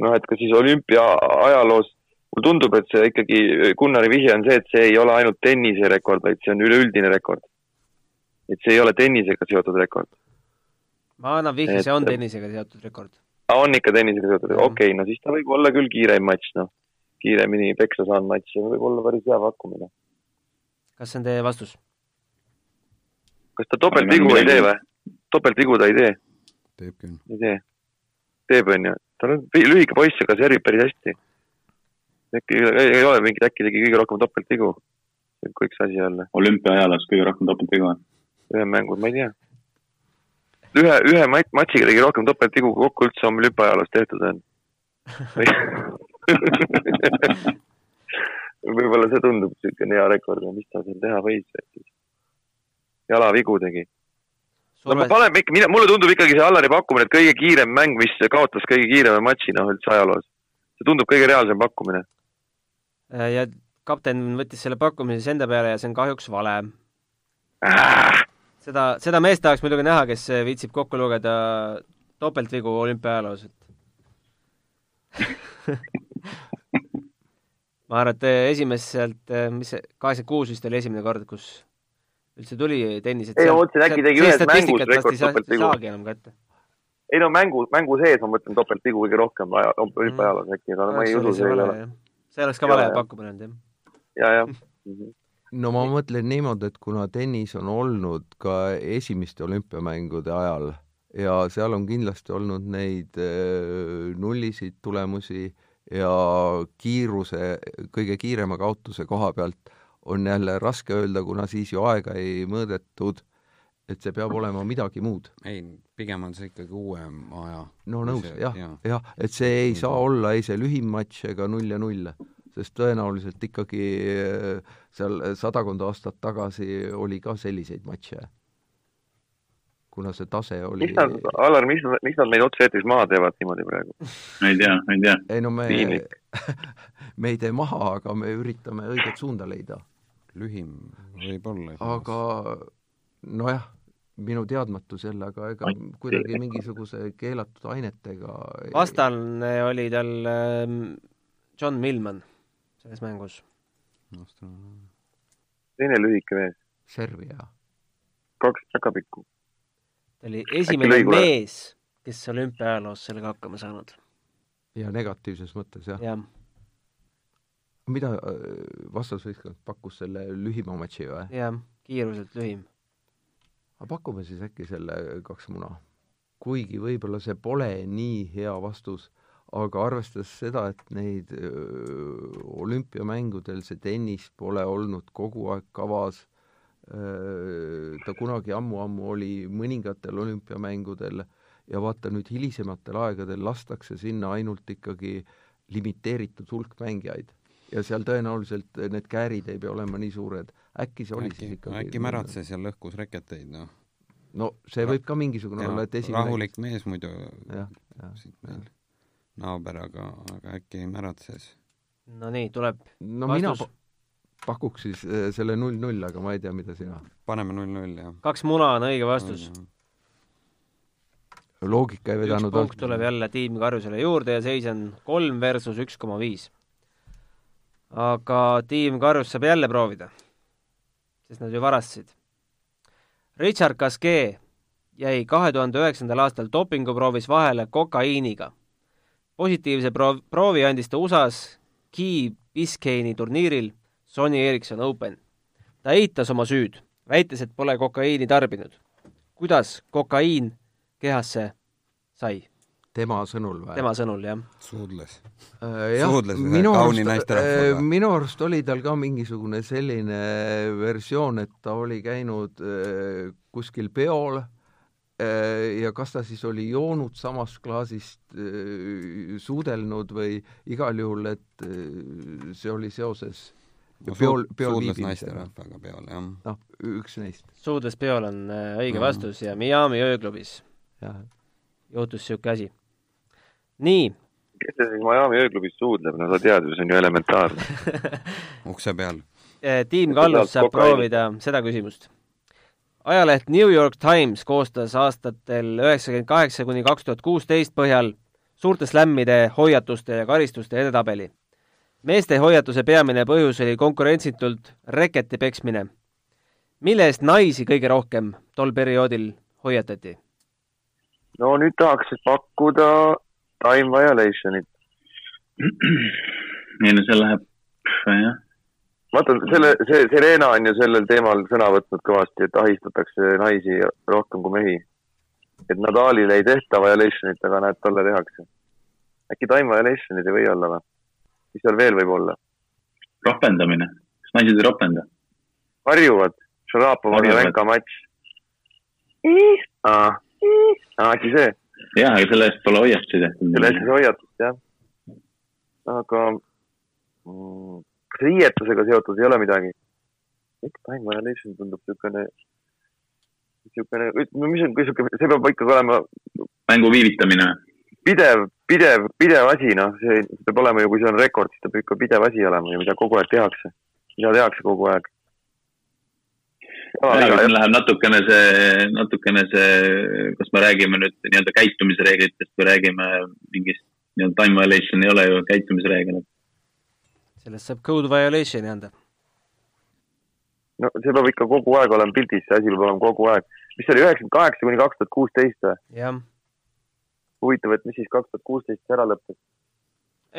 Noh, et ka siis olümpia ajaloos, mulle tundub, et see ikkagi, Gunnari vihje on see, et see ei ole ainult tenniserekord, vaid see on üleüldine rekord. et see ei ole tennisega seotud rekord ma annan vihje, see on tennisega seotud rekord. on ikka tennisega seotud, okei okay,, no siis ta võib olla küll kiireim matš, noh. kiiremini peksa saanud matš, see võib olla päris hea pakkumine. kas see on teie vastus? kas ta topeltvigu ei tee või? topeltvigu ta ei tee? teeb küll. ei tee? teeb, on ju. Tal on lühike poiss, aga servib päris hästi. äkki ei ole mingit, äkki tegi kõige rohkem topeltvigu? võib ka üks asi olla. olümpia ajaloos kõige rohkem topeltvigu? ühe mängu, ma ei tea ühe, ühe matšiga tegi rohkem topeltvigu, kui kokku üldse olümpiaajaloos tehtud on võib-olla see tundub niisugune hea rekord, mis ta seal teha võis, jalavigu tegi. No ma panen ikka, mina, mulle tundub ikkagi see Allari pakkumine, et kõige kiirem mäng, mis kaotas kõige kiirema matši, noh, üldse ajaloos. see tundub kõige reaalsem pakkumine. ja kapten võttis selle pakkumise siis enda peale ja see on kahjuks vale äh seda, seda meest tahaks muidugi näha, kes viitsib kokku lugeda topeltvigu olümpiaajaloos, et ma arvan, et esimeselt, mis see, kaheksakümmend kuus vist oli esimene kord, kus üldse tuli tennis, et ei, ma mõtlesin, äkki tegi ühes mängus rekord topeltvigu. saagi enam kätte. ei no mängu, mängu sees ma mõtlen topeltvigu kõige rohkem aja, olümpiaajaloos äkki, aga ma ei usu, see ei ole. see oleks ka vale pakkumine olnud, jah. ja, jah no ma mõtlen niimoodi, et kuna tennis on olnud ka esimeste olümpiamängude ajal ja seal on kindlasti olnud neid äh, nullisid tulemusi ja kiiruse, kõige kiirema kaotuse koha pealt on jälle raske öelda, kuna siis ju aega ei mõõdetud, et see peab olema midagi muud. ei, pigem on see ikkagi uuem aja. no nõus, jah, jah ja,, et see ei saa olla ei see lühim matš ega null ja null sest tõenäoliselt ikkagi äh, seal sadakond aastat tagasi oli ka selliseid matše. kuna see tase oli mis nad, Allar, mis, miks nad meid otse-eetris maha teevad niimoodi praegu? ma ei tea, ma ei tea. ei no me, me ei tee maha, aga me üritame õiget suunda leida. Lühim võib-olla. aga nojah, minu teadmatus jälle, aga ega kuidagi mingisuguse keelatud ainetega vastane oli tal ähm, John Millman selles mängus. teine lühike mees. Serbia. kaks takapikku. ta oli esimene mees, kes olümpiaajaloos sellega hakkama saanud. ja negatiivses mõttes, jah? jah mida äh, vastasvõistkond pakkus selle lühima matši või? jah, kiiruselt lühim. aga pakume siis äkki selle kaks muna. kuigi võib-olla see pole nii hea vastus, aga arvestades seda, et neid öö, olümpiamängudel see tennis pole olnud kogu aeg kavas, ta kunagi ammu-ammu oli mõningatel olümpiamängudel ja vaata nüüd hilisematel aegadel lastakse sinna ainult ikkagi limiteeritud hulk mängijaid ja seal tõenäoliselt need käärid ei pea olema nii suured. äkki see oli äkki, siis ikkagi äkki märatses ja lõhkus reketeid, noh. no see võib ka mingisugune olla, et esimene rahulik mees muidu jah, jah, siit meil naaber, aga, aga äkki märatses. no nii, tuleb no vastus. mina pakuks siis äh, selle null-null, aga ma ei tea, mida sina. paneme null-null, jah. kaks muna on õige vastus. loogika ei vedanud üks punkt tuleb jälle Tiim Karjusele juurde ja seis on kolm versus üks koma viis aga tiim Karjus saab jälle proovida, sest nad ju varastasid. Richard Gasquet jäi kahe tuhande üheksandal aastal dopinguproovis vahele kokaiiniga. positiivse proo-, proovi andis ta USA-s Key Biscayne'i turniiril Sony Ericsson Open. ta eitas oma süüd, väites, et pole kokaiini tarbinud. kuidas kokaiin kehasse sai? Tema sõnul või? tema sõnul, jah. suudles äh,. jah, minu arust, äh, minu arust oli tal ka mingisugune selline versioon, et ta oli käinud äh, kuskil peol äh, ja kas ta siis oli joonud samast klaasist äh,, suudelnud või igal juhul, et äh, see oli seoses no, peol, peol naisterahvaga peol, jah. noh, üks neist. suudles peol on äh, õige mm. vastus ja Miami ööklubis juhtus niisugune asi nii. kes see siis Miami ööklubis suudleb, no sa tead ju, see on ju elementaarne ukse peal. Eh, tiim Kallus saab proovida seda küsimust. ajaleht New York Times koostas aastatel üheksakümmend kaheksa kuni kaks tuhat kuusteist põhjal suurte slämmide, hoiatuste ja karistuste edetabeli. meeste hoiatuse peamine põhjus oli konkurentsitult reketi peksmine. mille eest naisi kõige rohkem tol perioodil hoiatati? no nüüd tahaks pakkuda time violation'it. ei no see läheb, jah. vaata, selle, see Serena on ju sellel teemal sõna võtnud kõvasti, et ahistatakse naisi rohkem kui mehi. et Nadalile ei tehta violation'it, aga näed, talle tehakse. äkki time violation'id ei või olla või? mis seal veel võib olla? ropendamine, kas naised ei ropenda? harjuvad, Šarapova ja Venka matš. aa, äkki see jah, aga selle eest pole hoiatusi tehtud. selle eest ei hoiatust, jah. aga mm, riietusega seotud ei ole midagi? miks Time Violation tundub niisugune, niisugune, mis on, niisugune, see peab ikkagi olema. mängu viivitamine. pidev, pidev, pidev asi, noh, see peab olema ju, kui see on rekord, siis ta peab ikka pidev asi olema ja mida kogu aeg tehakse. mida tehakse kogu aeg siin läheb natukene see, natukene see, kas me räägime nüüd nii-öelda käitumisreeglitest või räägime mingist nii-öelda time violation ei ole ju käitumisreegel. sellest saab code violation'i anda. no see peab ikka kogu aeg olema pildis, see asi peab olema kogu aeg. mis see oli, üheksakümmend kaheksa kuni kaks tuhat kuusteist või? jah. huvitav, et mis siis kaks tuhat kuusteist ära lõppes?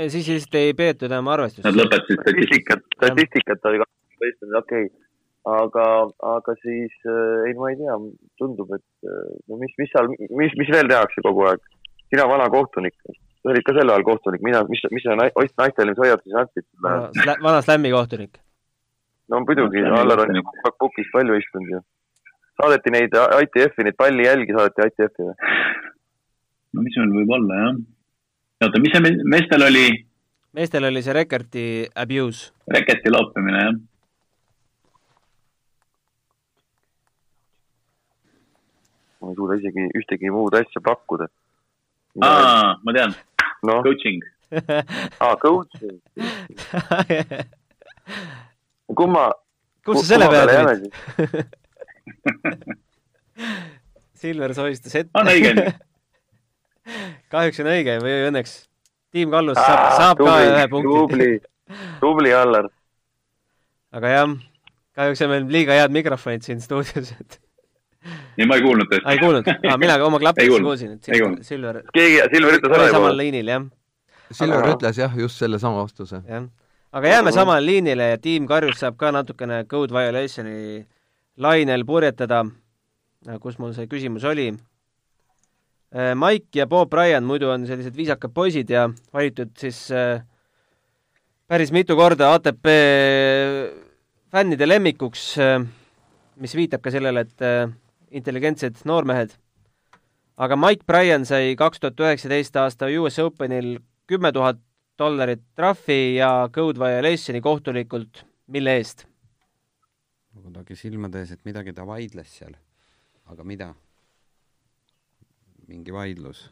siis lihtsalt ei peetud enam arvestust. Nad lõpetasid statistikat, statistikat oli kaks tuhat kuusteist, okei okay aga, aga siis äh, ei, ma ei tea, tundub, et äh, no mis, mis seal, mis, mis veel tehakse kogu aeg? sina vana kohtunik, sa olid ka sel ajal kohtunik, mina, mis, mis sa naistele, mis hoiatusi andsid sulle? vana slämmi kohtunik. no muidugi, Allar on ju pukis palju istunud ju. saadeti neid ITF-i, neid pallijälgi saadeti ITF-i või? no mis seal võib olla, jah. oota, mis see meestel oli? meestel oli see Rekerti abuse. Rekerti loopimine, jah ma ei suuda isegi ühtegi muud asja pakkuda. aa, ma tean no.. Coaching aa, coaching kumma. kus sa selle peale tulid? Silver sohistas ette. on õige nii? kahjuks on õige või õnneks. Tiim Kallus saab, saab ka ühe punkti. tubli, tubli Allar. aga jah, kahjuks on meil liiga head mikrofonid siin stuudios, et ei, ma ei kuulnud ah, ei tõesti. kuulnud ah,, mina ka oma Ei klappidesse kuulsin, et Silver Silver keegi, Silver ütles ära oli samal juba. liinil, jah, Silver Aga- ütles jah, just sellesama vastuse. jah. aga jääme samale liinile ja Tiim Karjus saab ka natukene Code Violationi lainel purjetada. kus mul see küsimus oli? Mike ja Bob Bryan muidu on sellised viisakad poisid ja valitud siis äh, päris mitu korda ATP fännide lemmikuks, mis viitab ka sellele, et äh, intelligentsed noormehed. aga Mike Bryan sai kaks tuhat üheksateist aasta US Openil kümme tuhat dollarit trahvi ja Code Violationi kohtulikult, mille eest? kuidagi silmade ees, et midagi ta vaidles seal. aga mida? mingi vaidlus.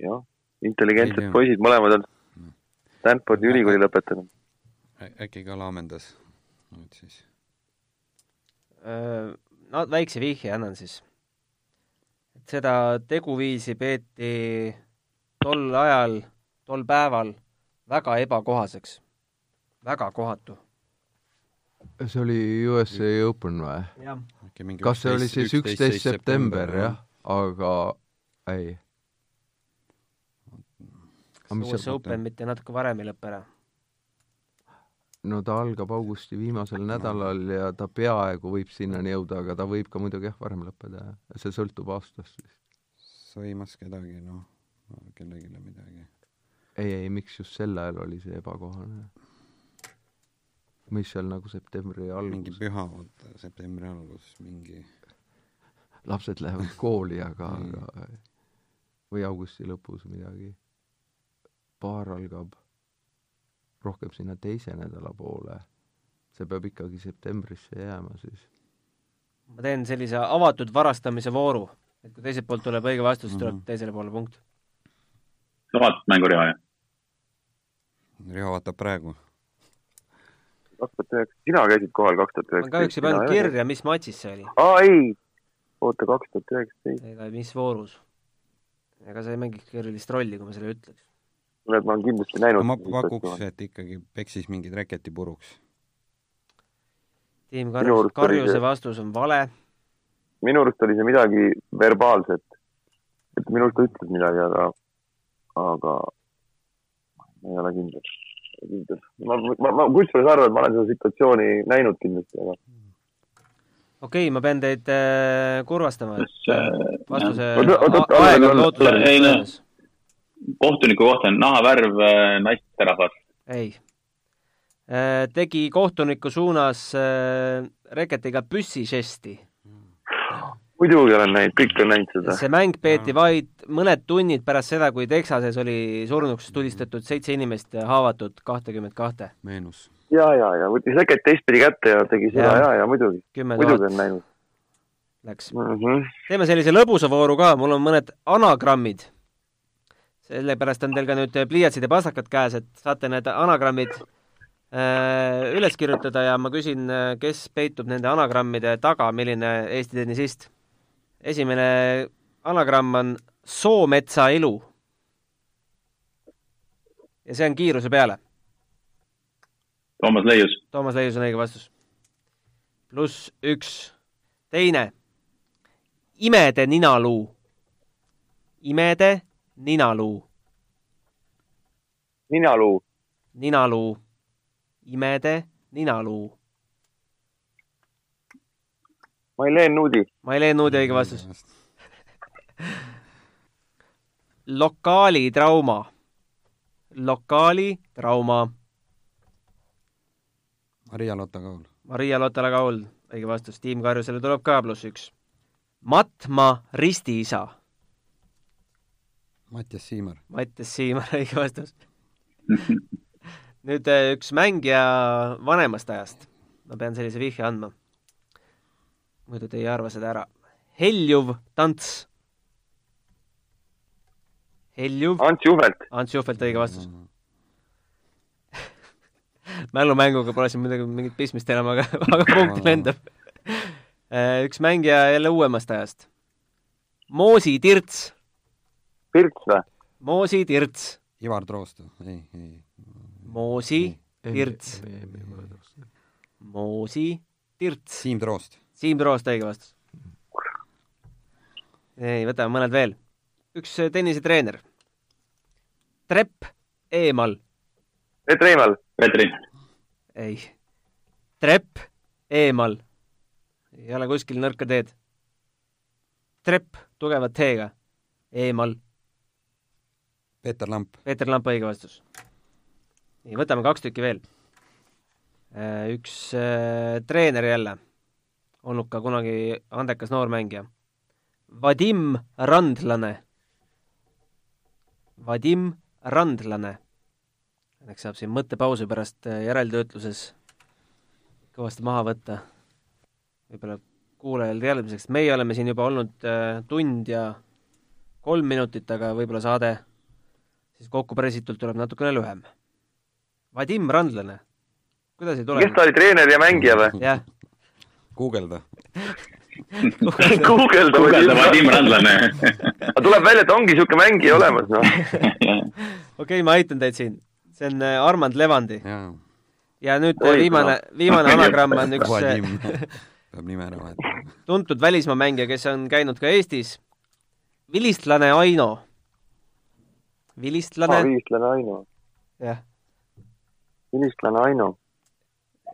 jah, Ei intelligentsed tea. poisid, mõlemad on Stanfordi ülikooli lõpetanud. äkki ka laamendas nüüd siis? No väikse vihje annan siis. et seda teguviisi peeti tol ajal, tol päeval väga ebakohaseks, väga kohatu. see oli USA Open või? kas see oli siis üksteist september, jah? aga ei. Aga mis US seal- Open mitte natuke varem ei lõpe ära. No ta algab augusti viimasel nädalal ja ta peaaegu võib sinnani jõuda, aga ta võib ka muidugi jah, varem lõppeda, see sõltub aastast vist. sõimas kedagi, noh, kellelegi midagi. ei, ei, miks just sel ajal oli see ebakohane? mis seal nagu septembri mingi algus, püha, oota, septembri algus, mingi lapsed lähevad kooli, aga, aga või augusti lõpus midagi. paar algab rohkem sinna teise nädala poole. see peab ikkagi septembrisse jääma siis. ma teen sellise avatud varastamise vooru, et kui teiselt poolt tuleb õige vastus, siis tuleb Mhm. teisele poole punkt. sa vaatad mängu Riho, jah? Riho vaatab praegu. kaks tuhat üheksa, sina käisid kohal kaks tuhat ma üheksateist. kahjuks ei pannud. kirja, mis matšis see oli, aa, ei, oota, kaks tuhat üheksateist, ega mis voorus. ega see ei mängiks erilist rolli, kui ma selle ütleks. kuule, ma olen kindlasti näinud. ma pakuks, et ikkagi peksis mingid reketi puruks. Tiim Karjus, Karjuse see- vastus on vale. minu arust oli see midagi verbaalset. et minu arust ta ütles midagi, aga, aga ma ei ole kindel. kindel. ma, ma, ma kusjuures arvan, et ma olen seda situatsiooni näinud kindlasti, aga okei okay,, ma pean teid äh, kurvastama, et äh, vastuse Oota, oota, oota, a- aeg on oota, ei, lootuselt no. möödas. Kohtuniku kohta on nahavärv äh, naisterahvas. ei. tegi kohtuniku suunas äh, reketiga püssižesti. muidugi olen näinud, kõik on näinud seda. see mäng peeti vaid mõned tunnid pärast seda, kui Texases oli surnuks tulistatud seitse inimest ja haavatud kahtekümmet kahte. meenus. ja, ja, ja võttis reket teistpidi kätte ja tegi seda Jah. ja, ja muidugi, muidugi on näinud läks. mm. -hmm. teeme sellise lõbusa vooru ka, mul on mõned anagrammid. Sellepärast on teil ka nüüd pliiatsid ja pastakad käes, et saate need anagrammid äh, üles kirjutada ja ma küsin, kes peitub nende anagrammide taga, milline Eesti tennisist. esimene anagramm on Soometsa elu. ja see on kiiruse peale. Toomas Leius, Toomas Leius on õige vastus. pluss üks. teine, imede ninaluu. imede ninaluu, ninaluu, ninaluu, imede ninaluu. Mailen Nuudi, Mailen Nuudi õige vastus. lokaalitrauma, lokaalitrauma, Maria Lotta Kaul. Maria Lotta-Kaul, õige vastus, Tiim Karjusele tuleb ka pluss üks. Matma ristiisa Mattias Siimar. Mattias Siimar, õige vastus. nüüd eh, üks mängija vanemast ajast. ma pean sellise vihje andma. muidu te ei arva seda ära. Heljuv tants. Heljuv, Ants Juhvelt, Ants Juhvelt õige vastus. mälumänguga pole siin midagi, mingit pistmist enam, aga, aga punkt lendab. üks mängija jälle uuemast ajast. Moosi Tirts, Pirts või? Moosi Tirts, Ivar Troost, ei, ei. Moosi Tirts, Moosi Tirts. Siim Troost. Siim Troost, õige vastus. ei, võtame mõned veel. üks äh, tennisetreener. trepp eemal, Peeter Eimal, Petri, ei. trepp eemal. ei ole kuskil nõrka teed. trepp tugeva T-ga, eemal. Peeter Lamp, Peeter Lamp, õige vastus. nii, võtame kaks tükki veel. üks äh, treener jälle, olnud ka kunagi andekas noormängija. Vadim Randlane. Vadim Randlane. Õnneks saab siin mõttepausi pärast äh, järeltöötluses kõvasti maha võtta. võib-olla kuulajal teadmiseks, meie oleme siin juba olnud äh, tund ja kolm minutit, aga võib-olla saade siis kokku pressitult tuleb natukene lühem. Vadim Randlane, kuidas ei tule kes? ta oli, treener ja mängija või? jah, guugelda. guugelda guugelda Vadim. Randlane. aga tuleb välja, et ongi niisugune mängija olemas, noh. okei, ma aitan teid siin. see on äh, Armand Levandi ja nüüd äh, Oi, viimane, viimane anagramm on üks äh, Vadim. peab nime ära vahetama. tuntud välismaa mängija, kes on käinud ka Eestis. vilistlane Aino. vilistlane, vilistlane Aino, jah. vilistlane Aino.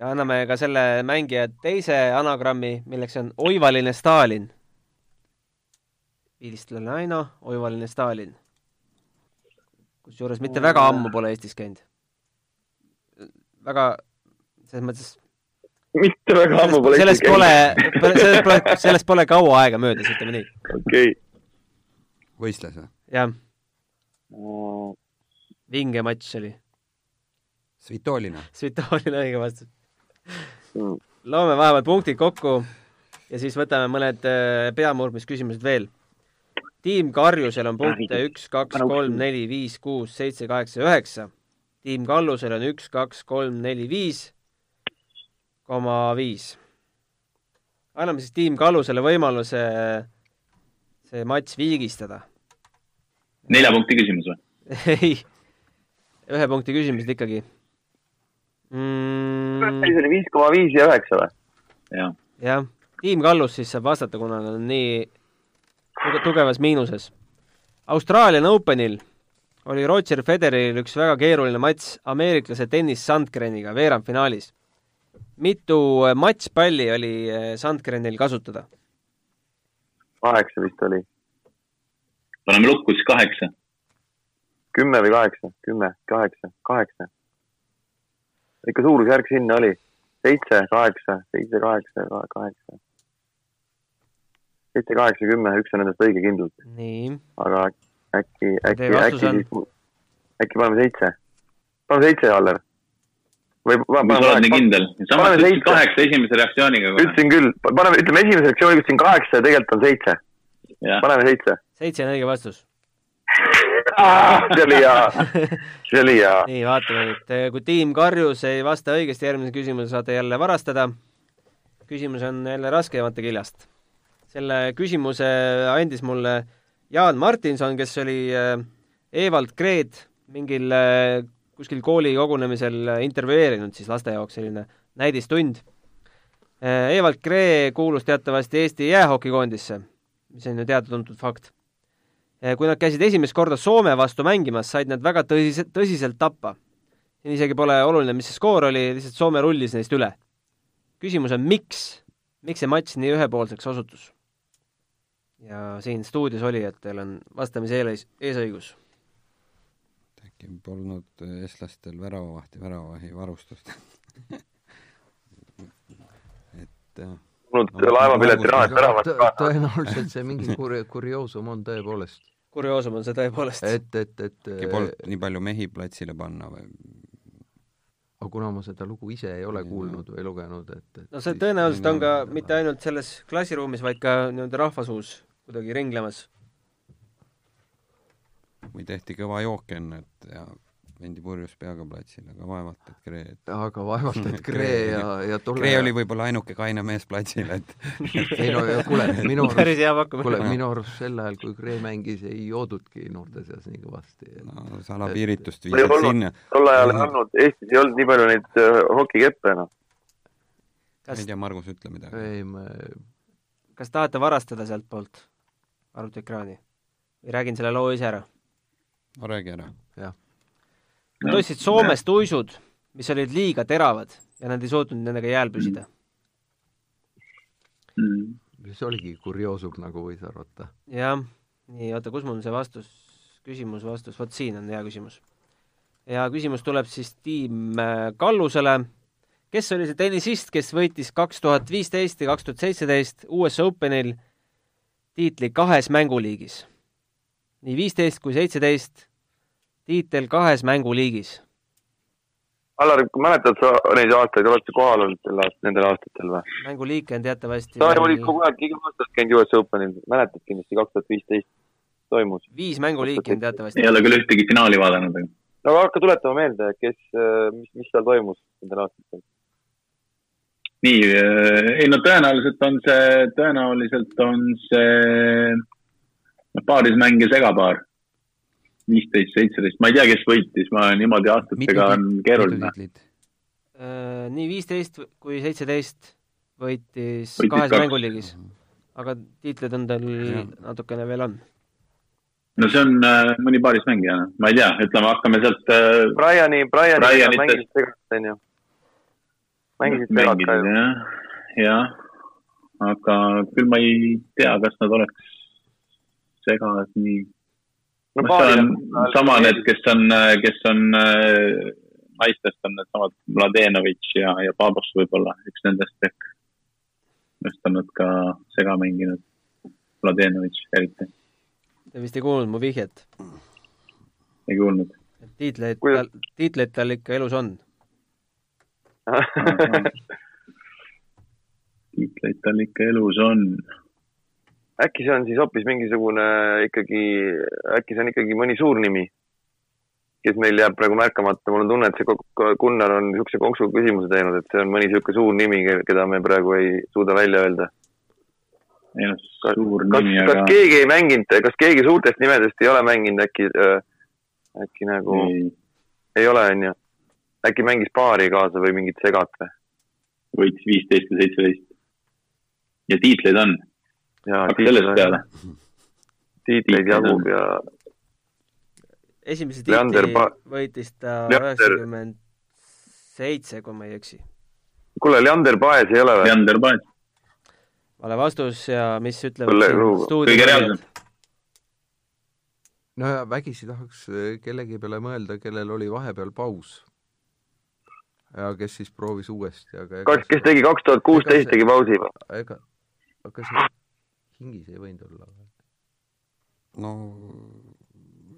ja anname ka selle mängija teise anagrammi, milleks on oivaline Stalin. vilistlane Aino, oivaline Stalin. kusjuures mitte väga ammu pole Eestis käinud. väga, selles mõttes mitte väga ammu pole sellest pole, sellest pole, sellest pole kaua aega möödas, ütleme nii. okei võistles või? jah, okay.. Vinge matš oli. Svitolina. Svitolina õige vastus. Mm. loome vahepeal punktid kokku ja siis võtame mõned äh, peamurdmisküsimused veel. tiim Karjusel on punkte üks, kaks, kolm, neli, viis, kuus, seitse, kaheksa, üheksa. tiim Kallusel on üks, kaks, kolm, neli, viis, koma viis. anname siis tiim Kallusele võimaluse see matš viigistada. nelja punkti küsimus? ei, ühe punkti küsimused ikkagi mm,. see oli viis koma viis ja üheksa või? jah, jah, tiim Kallus siis saab vastata, kuna nad on nii tuge- tugevas miinuses. Austraalian Openil oli Roger Federeril üks väga keeruline matš ameeriklase Dennis Sandgreniga veerandfinaalis. mitu äh, matšpalli oli äh, Sandgrenil kasutada? kaheksa vist oli, paneme lukku siis kaheksa. Kümme või kaheksa, kümme, kaheksa, kaheksa. ikka suurusjärk sinna oli, seitse, kaheksa, seitse, kaheksa, kaheksa. seitse, kaheksa, kümme, üks on nendest õige kindlalt, nii, aga äkki, äkki äkki on? siis, äkki paneme seitse. paneme seitse, Aller. või sa oled nii kindel. samas Paneme ütlesid seitse. kaheksa esimese reaktsiooniga ütlesin küll, paneme, ütleme esimese sektsiooni ütlesin kaheksa ja tegelikult on seitse. paneme seitse. seitse on õige vastus. See oli hea, see oli hea. nii, vaatame nüüd, kui tiim Karjus ei vasta õigesti järgmise küsimuse, saate jälle varastada. küsimus on jälle raskemate kiljast. selle küsimuse andis mulle Jaan Martinson, kes oli äh, Evald Kreed mingil äh, kuskil kooli kogunemisel äh, intervjueerinud siis laste jaoks selline näidistund. Evald Kree kuulus teatavasti Eesti jäähokikoondisse, mis on ju teada-tuntud fakt kui nad käisid esimest korda Soome vastu mängimas, said nad väga tõsiselt, tõsiselt tappa. isegi pole oluline, mis see skoor oli, lihtsalt Soome rullis neist üle. küsimus on, miks, miks see matš nii ühepoolseks osutus? ja siin stuudios olijatel on vastamise ees, eesõigus. äkki polnud eestlastel väravavahti, väravavahi varustust et äh, olnud No, laevapileti rahad ära Tõ- ka. tõenäoliselt see mingi kuri-, kurioosum on tõepoolest. kurioosum on see tõepoolest. et, et, et äkki polnud nii palju mehi platsile panna või aga kuna ma seda lugu ise ei ole kuulnud või lugenud, et, et no see tõenäoliselt on ka mitte ainult selles klassiruumis, vaid ka nii-öelda rahvasuus kuidagi ringlemas. või tehti kõva jook enne, et ja vendi purjus peaga platsil, aga vaevalt, et Kree et... aga vaevalt, et Kree ja, ja tolle Kree oli võib-olla ainuke kaine mees platsil, et ei no ja kuule, minu arust, kuule, minu arust sel ajal, kui Kree mängis, ei joodudki noorte seas nii kõvasti. no salapiiritust viisid sinna. tol ajal ei olnud, Eestis ei olnud nii palju neid äh, hokikeppe enam. ma ei tea, Margus, ütle midagi. ei, ma, kas tahate varastada sealtpoolt arvutiekraani või räägin selle loo ise ära? no räägi ära. Nad ostsid Soomest uisud, mis olid liiga teravad ja nad ei suutnud nendega jääl püsida. Mm. see oligi kurioosum, nagu võis arvata. jah, nii, oota, kus mul see vastus, küsimus, vastus, vot siin on hea küsimus. ja küsimus tuleb siis tiim äh, Kallusele, kes oli see tennisist, kes võitis kaks tuhat viisteist ja kaks tuhat seitseteist US Openil tiitli kahes mänguliigis? nii viisteist kui seitseteist tiitel kahes mänguliigis. Allar, mäletad sa neid aastaid, oled sa kohal olnud nendel aastatel või? mänguliike on teatavasti sa olid kogu aeg iga aasta käinud US Openil, mäletad kindlasti kaks tuhat viisteist toimus. viis mänguliiki on teatavasti ei. ole küll ühtegi finaali vaadanud, aga no aga hakka tuletama meelde, kes, mis, mis seal toimus nendel aastatel. nii, ei no tõenäoliselt on see, tõenäoliselt on see paarismäng ja segapaar. viisteist, seitseteist, ma ei tea, kes võitis, ma niimoodi aastatega on keeruline. Äh, nii viisteist kui seitseteist võitis Võitis kahes kaks. mänguliigis, aga tiitlid on tal natukene veel on. no see on äh, mõni paarismängija, ma ei tea, ütleme, hakkame sealt äh, Briani, Briani Brianitest- mängisid segast, onju. mängisid segast ka ju. jah, jah, aga küll ma ei tea, kas nad oleks segas nii. No see on sama need, kes on, kes on äh, naistest on needsamad Mladenovitš ja, ja Babos võib-olla, üks nendest ehk. just on nad ka sega mänginud, Mladenovitš eriti, Te vist ei kuulnud mu vihjet, ei kuulnud. et tiitleid tal, tiitleid tal ikka elus on. tiitleid tal ikka elus on. Äkki see on siis hoopis mingisugune ikkagi, äkki see on ikkagi mõni suur nimi, kes meil jääb praegu märkamata, mul on tunne, et see Gunnar on niisuguse konksu küsimuse teinud, et see on mõni niisugune suur nimi, keda me praegu ei suuda välja öelda. ei kas, kas, kas keegi ei mänginud, kas keegi suurtest nimedest ei ole mänginud äkki, äkki nagu ei, ei, ole, onju? äkki mängis paari kaasa või mingit segat või? võitis viisteist ja seitseteist. ja tiitleid on, hakka sellest peale. tiitleid jagub ja esimese tiitli Pa- võitis ta üheksakümmend seitse, kui ma ei eksi. kuule, Leander Paes ei ole või? Leander Paet, vale vastus ja mis ütlevad kõige reaalsem. no ja vägisi tahaks äh, kellegi peale mõelda, kellel oli vahepeal paus. ja kes siis proovis uuesti, aga kas, kes tegi kaks tuhat kuusteist, tegi pausi või? ega, aga see hingis ei võinud olla või? no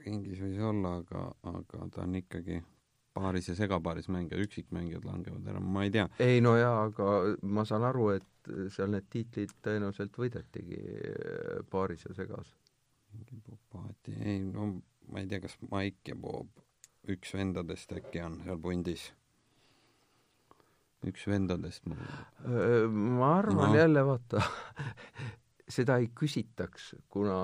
hingis võis olla, aga, aga ta on ikkagi paaris ja segapaaris mängija, üksikmängijad langevad ära, ma ei tea. ei no jaa, aga ma saan aru, et seal need tiitlid tõenäoliselt võidetigi äh, paaris ja segas. Paati, ei no ma ei tea, kas Maik ja Bob, üks vendadest äkki on seal pundis. üks vendadest mul Äh, ma arvan no. jälle, vaata, seda ei küsitaks, kuna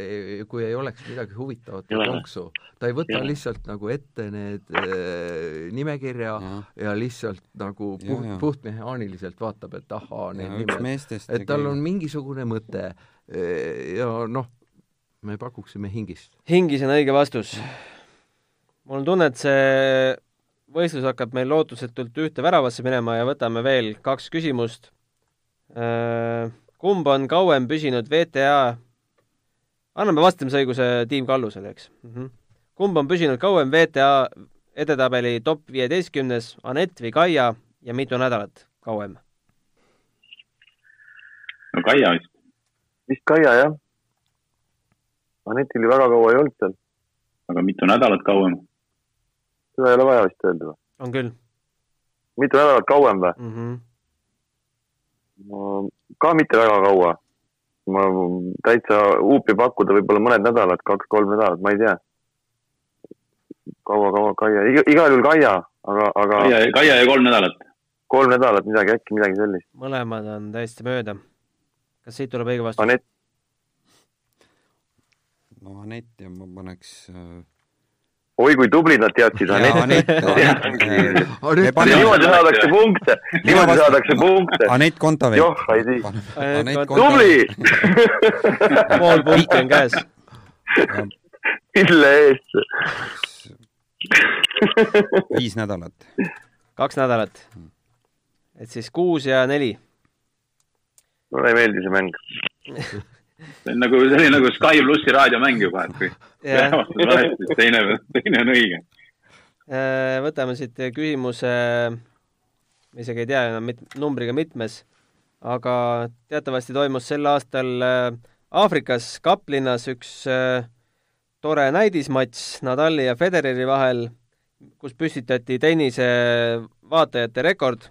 ei- kui ei oleks midagi huvitavat konksu. ta ei võta Jaa. lihtsalt nagu ette need äh, nimekirja ja, ja lihtsalt nagu puht puhtmehaaniliselt vaatab, et ahaa, need ja nimed, et tal on mingisugune mõte Eh, ja noh, me pakuksime hingist. hingis on õige vastus. mul on tunne, et see võistlus hakkab meil lootusetult ühte väravasse minema ja võtame veel kaks küsimust. Kumb on kauem püsinud VTA, anname vastamisõiguse Tiim Kallusele, eks mm. -hmm. kumb on püsinud kauem VTA edetabeli top viieteistkümnes, Anett või Kaia ja mitu nädalat kauem? no Kaia vist, vist Kaia jah. Anetil väga kaua ei olnud seal, aga mitu nädalat kauem. seda ei ole vaja vist öelda või? on küll mitu nädalat kauem või? mm. -hmm. no ka mitte väga kaua. ma täitsa huupi pakkuda võib-olla mõned nädalad, kaks-kolm nädalat, ma ei tea. kaua, kaua Kaia, igal juhul Kaia, aga, aga Kaia, Kaia ja kolm nädalat. kolm nädalat midagi, äkki midagi sellist. mõlemad on täiesti mööda. kas siit tuleb õige vastus? Anett, no Anett ja ma paneks äh, oi kui tublid nad teadsid, niimoodi saadakse punkte, niimoodi saadakse punkte. Anett Kontaveit. joh, ei tii. Anett tubli, pool punkti on käes. mille eest? viis nädalat. kaks nädalat. et siis kuus ja neli. mulle ei meeldi see mäng. see on nagu, see oli nagu Sky plussi raadiomäng juba, et kui vastus valesti, siis teine, teine on õige. Äh, võtame siit küsimuse, ma isegi ei tea enam mit-, numbriga mitmes, aga teatavasti toimus sel aastal äh, Aafrikas Kaplinnas üks äh, tore näidismatš Nadali ja Federeri vahel, kus püstitati tennise vaatajate rekord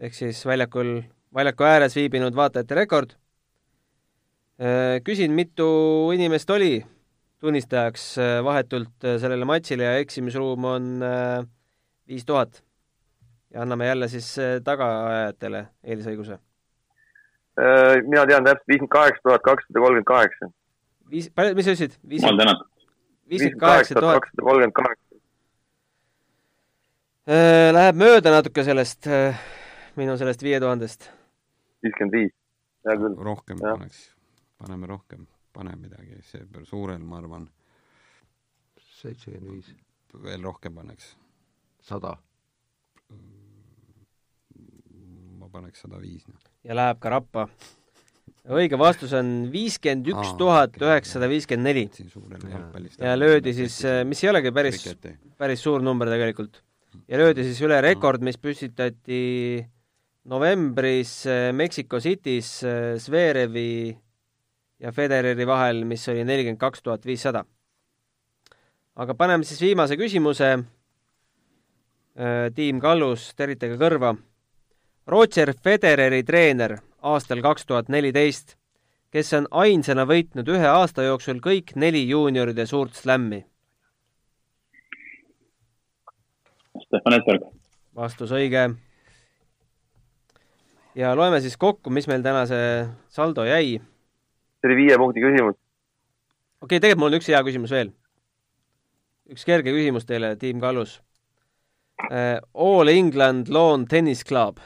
ehk siis väljakul, väljaku ääres viibinud vaatajate rekord. küsin, mitu inimest oli tunnistajaks äh, vahetult äh, sellele matšile ja eksimisruum on äh, viis tuhat. ja anname jälle siis äh, tagaajajatele eelisõiguse. mina tean täpselt viiskümmend kaheksa tuhat kakssada kolmkümmend kaheksa. viis, palju, mis sa ütlesid? jumal viiskümmend, tänatud. viiskümmend kaheksa tuhat. kakssada kolmkümmend kaheksa. Läheb mööda natuke sellest, minu sellest viie tuhandest. viiskümmend viis, hea küll. rohkem paneks, paneme rohkem, pane midagi, see suurel, ma arvan, seitsekümmend viis, veel rohkem paneks. sada. ma paneks sada viis. noh. ja läheb ka rappa. õige vastus on viiskümmend üks tuhat üheksasada viiskümmend neli siin suurel jalgpallist. ja löödi siis, mis ei olegi päris, päris suur number tegelikult. ja löödi siis üle rekord, mis püstitati novembris äh, Mexico City's äh, Zverevi ja Federeri vahel, mis oli nelikümmend kaks tuhat viissada. aga paneme siis viimase küsimuse. tiim Kallus, teritage kõrva. Roger Federeri treener aastal kaks tuhat neliteist, kes on ainsana võitnud ühe aasta jooksul kõik neli juunioride suurt slämmi. Stefan Etberg. vastus õige. ja loeme siis kokku, mis meil täna see saldo jäi. See oli viie punkti küsimus. okei okay,, tegelikult mul on üks hea küsimus veel. üks kerge küsimus teile, tiim Kallus. All England Lawn Tennis Club,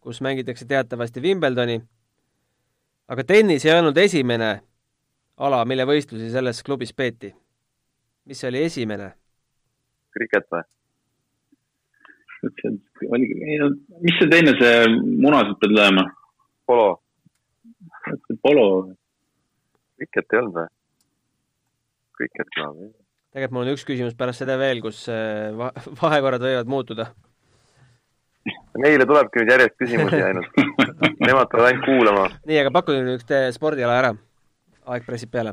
kus mängitakse teatavasti Wimbledoni. aga tennis ei olnud esimene ala, mille võistlusi selles klubis peeti. mis oli esimene? kriket või? oligi, mis see teine, see munasid pead lööma? polo, polo. Kriket ei olnud või? kriket ka või? tegelikult mul on üks küsimus pärast seda veel, kus äh, va- vahekorrad võivad muutuda. Neile tulebki nüüd järjest küsimusi ainult. Nemad peavad ainult kuulama. nii, aga pakkuge nüüd üks te- spordiala ära. aeg pressib peale.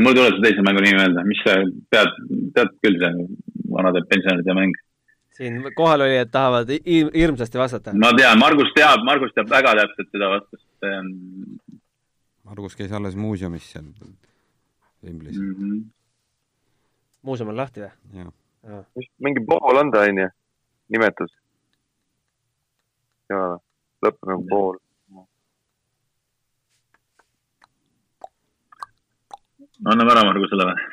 mul ei tule see teise mängu nimi meelde, mis see, tead, tead küll see vanade pensionäride mäng. siin kohalolijad tahavad hi- hirmsasti vastata. ma tean, Margus teab, Margus teab väga täpselt seda vastust, Margus käis alles muuseumis seal Vimblis mm, -hmm. muuseum on lahti või? mingi pool on ta, onju, nimetus. jaa, lõpeb nagu pool. anname ära Margusele või?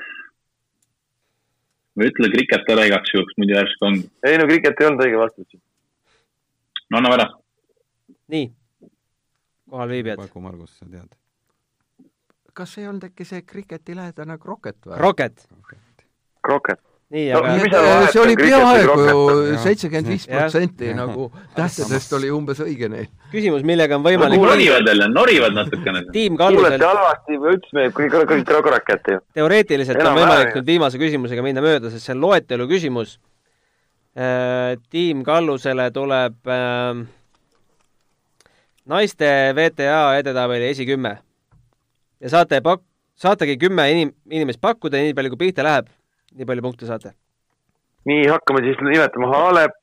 või ütle kriket ära igaks juhuks, muidu järsku ongi. ei no kriket ei olnud õige vastus. no anname ära. nii, kohalviibijad. Paku Margus, sa tead. Kas ei olnud äkki see kriketilähedane kroket või? Rocket, kroket. nii, No aga äh, see oli või peaaegu kroket? seitsekümmend viis protsenti nagu tähtedest oli umbes õige neil. küsimus, millega on võimalik norivad jälle, norivad natukene. tiim kuulete Kallusel halvasti, me ütlesime kõik, kõik kroket ju. teoreetiliselt on võimalik nüüd viimase küsimusega minna mööda, sest see on loetelu küsimus. tiim Kallusele tuleb äh, naiste VTA edetabeli esikümme ja saate pak-, saategi kümme inim-, inimest pakkuda, nii palju kui pihta läheb, nii palju punkte saate. nii, hakkame siis nimetama Halep,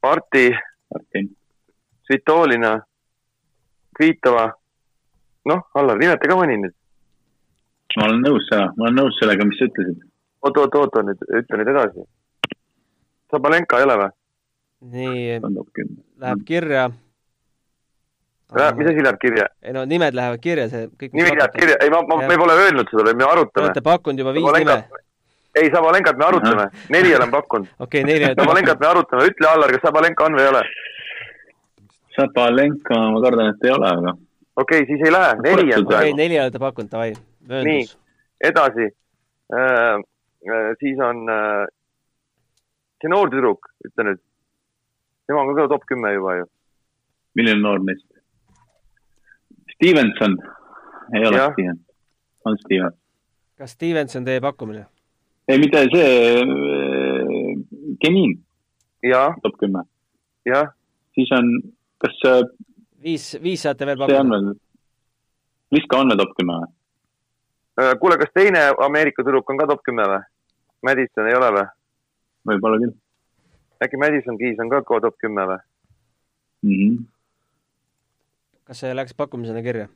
Parti, Svitolina, Kvitova. noh, Allar, nimeta ka mõni nüüd. ma olen nõus, ma olen nõus sellega, mis sa ütlesid. oot, oot, oota nüüd, ütle nüüd edasi. Sabalenka ei ole või? nii, läheb kirja. Mis asi läheb kirja? ei no nimed lähevad kirja, see kõik. nimi läheb kirja, ei ma, ma, me pole öelnud seda veel, me Te arutame olete. pakkunud juba viis nime. ei, Sabalenkat me arutame, neli olen pakkunud. okei, neli olete Sabalenkat me arutame, ütle Allar, kas Sabalenka on või ei ole. Sabalenka, ma kardan, et ei ole, aga okei okay,, siis ei lähe, neli on okei, praegu. neli olete pakkunud, davai, mööndus. edasi äh,. Äh, siis on äh, see noor tüdruk, ütle nüüd. tema on ka top kümme juba ju. milline noor meist? Stevenson, ei ole Jah. Steven, on Steven. kas Stevenson teie pakkumine? ei, mitte see, Genin, jah, top kümme, jah, siis on, kas see viis, viis saate veel see on pakkuda. veel, Liska on veel top kümme või? Äh, kuule, kas teine Ameerika tüdruk on ka top kümme või? Madison ei ole või? võib-olla küll äkki Madison Keys on ka ka top kümme või? mm. -hmm. Kas see läks pakkumisena kirja?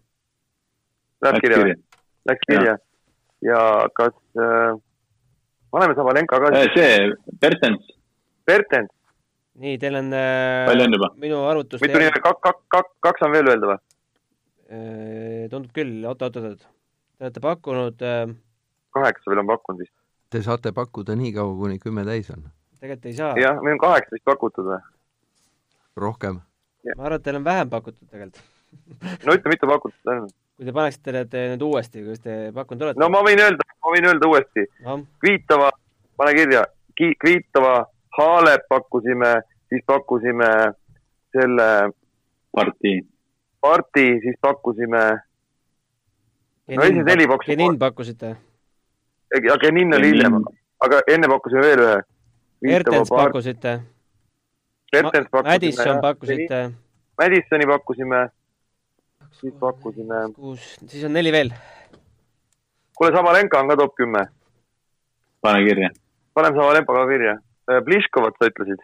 Läheb kirja? Läks kirja. ja kas äh,, paneme Sabalenka ka siis. see, Bertens, Bertens, nii, teil on äh, Palju on juba? minu arvutuste mitu nime, kaks, kaks, kaks, kaks on veel öelda või? Äh, tundub küll, oot, oot, oot, oot. Te olete pakkunud äh,, kaheksa veel on pakkunud vist. Te saate pakkuda nii kaua, kuni kümme täis on. tegelikult ei saa. jah, meil on kaheksa vist pakutud või? rohkem. ma arvan, et teil on vähem pakutud tegelikult. No ütle, mitu pakutud on? kui te paneksite need nüüd uuesti, kuidas te pakkunud olete no ma võin öelda, ma võin öelda uuesti. no.. Kvitova, pane kirja, Kvitova, Halep pakkusime, siis pakkusime selle partii, Parti, siis pakkusime, No esimesed neli pakkusid Genin pakkusite, ja Genin oli Genin. hiljem, aga enne pakkusime veel ühe. Ertens. pakkusite, Bertens pakkusime. Madisson. pakkusite, Madissoni pakkusime, siis pakkusime, kuus, siis on neli veel. kuule, Samalenka on ka top kümme, pane kirja. paneme Samalenka ka kirja. Pliškovat sa ütlesid.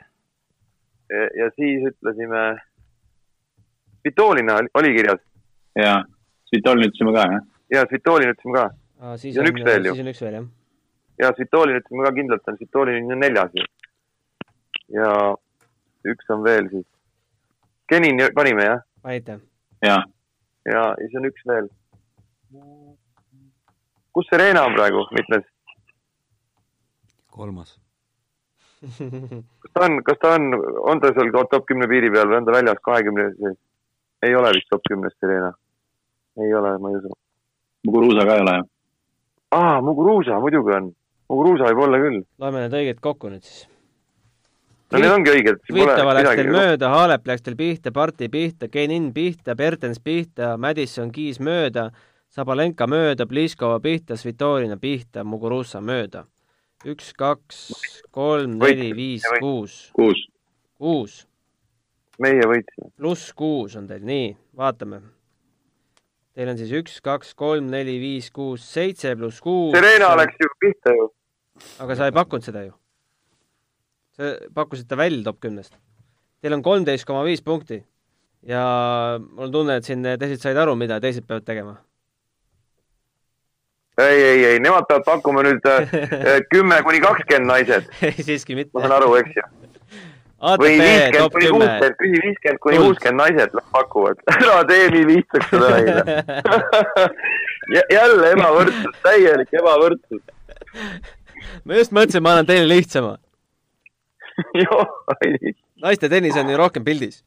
ja siis ütlesime, Vitolina oli- oli kirjas ja Svitolin ütlesime ka, jah? ja Svitolin ütlesime ka siis Ja on üks veel ju. siis on üks veel, jah. ja Svitolin ütlesime ka kindlalt, on Svitolin on neljas ju. ja üks on veel siis. Kenin panime jah, panite? jaa, ja siis on üks veel. kus Serena on praegu, mitmes? kolmas. kas ta on, kas ta on, on ta seal top kümne piiri peal või on ta väljas kahekümne sees? ei ole vist top kümnes Serena. ei ole, ma ei usu. Muguruusa ka ei ole, jah? aa, Muguruusa muidugi on. Muguruusa võib olla küll. loeme need õiged kokku nüüd siis. No need ongi õiged. Kvitova läks teil mööda, Halep läks teil pihta, Parti pihta, Genin pihta, Bertens pihta, Madisson Keys mööda, Sabalenka mööda, Pliskova pihta, Svitolina pihta, Muguruza mööda. üks, kaks, kolm, neli, viis, kuus, kuus. kuus, meie võitsime. pluss kuus on teil, nii, vaatame. Teil on siis üks, kaks, kolm, neli, viis, kuus, seitse pluss kuus. Serena läks ju pihta ju. aga sa ei pakkunud seda ju. Sa pakkusid ta välja top kümnest. Teil on kolmteist koma viis punkti ja mul on tunne, et siin teised said aru, mida teised peavad tegema. ei, ei, ei, nemad peavad pakkuma nüüd äh, kümme kuni kakskümmend naised, siiski mitte ma. saan aru, eks ju. või viiskümmend kuni kümme. kuuskümmend, küsi viiskümmend kuni kuuskümmend naised pakuvad. ära tee nii lihtsaks seda neile. jälle ebavõrdsus, täielik ebavõrdsus. ma just mõtlesin, ma annan teile lihtsama. joo, naiste tennis on ju rohkem pildis.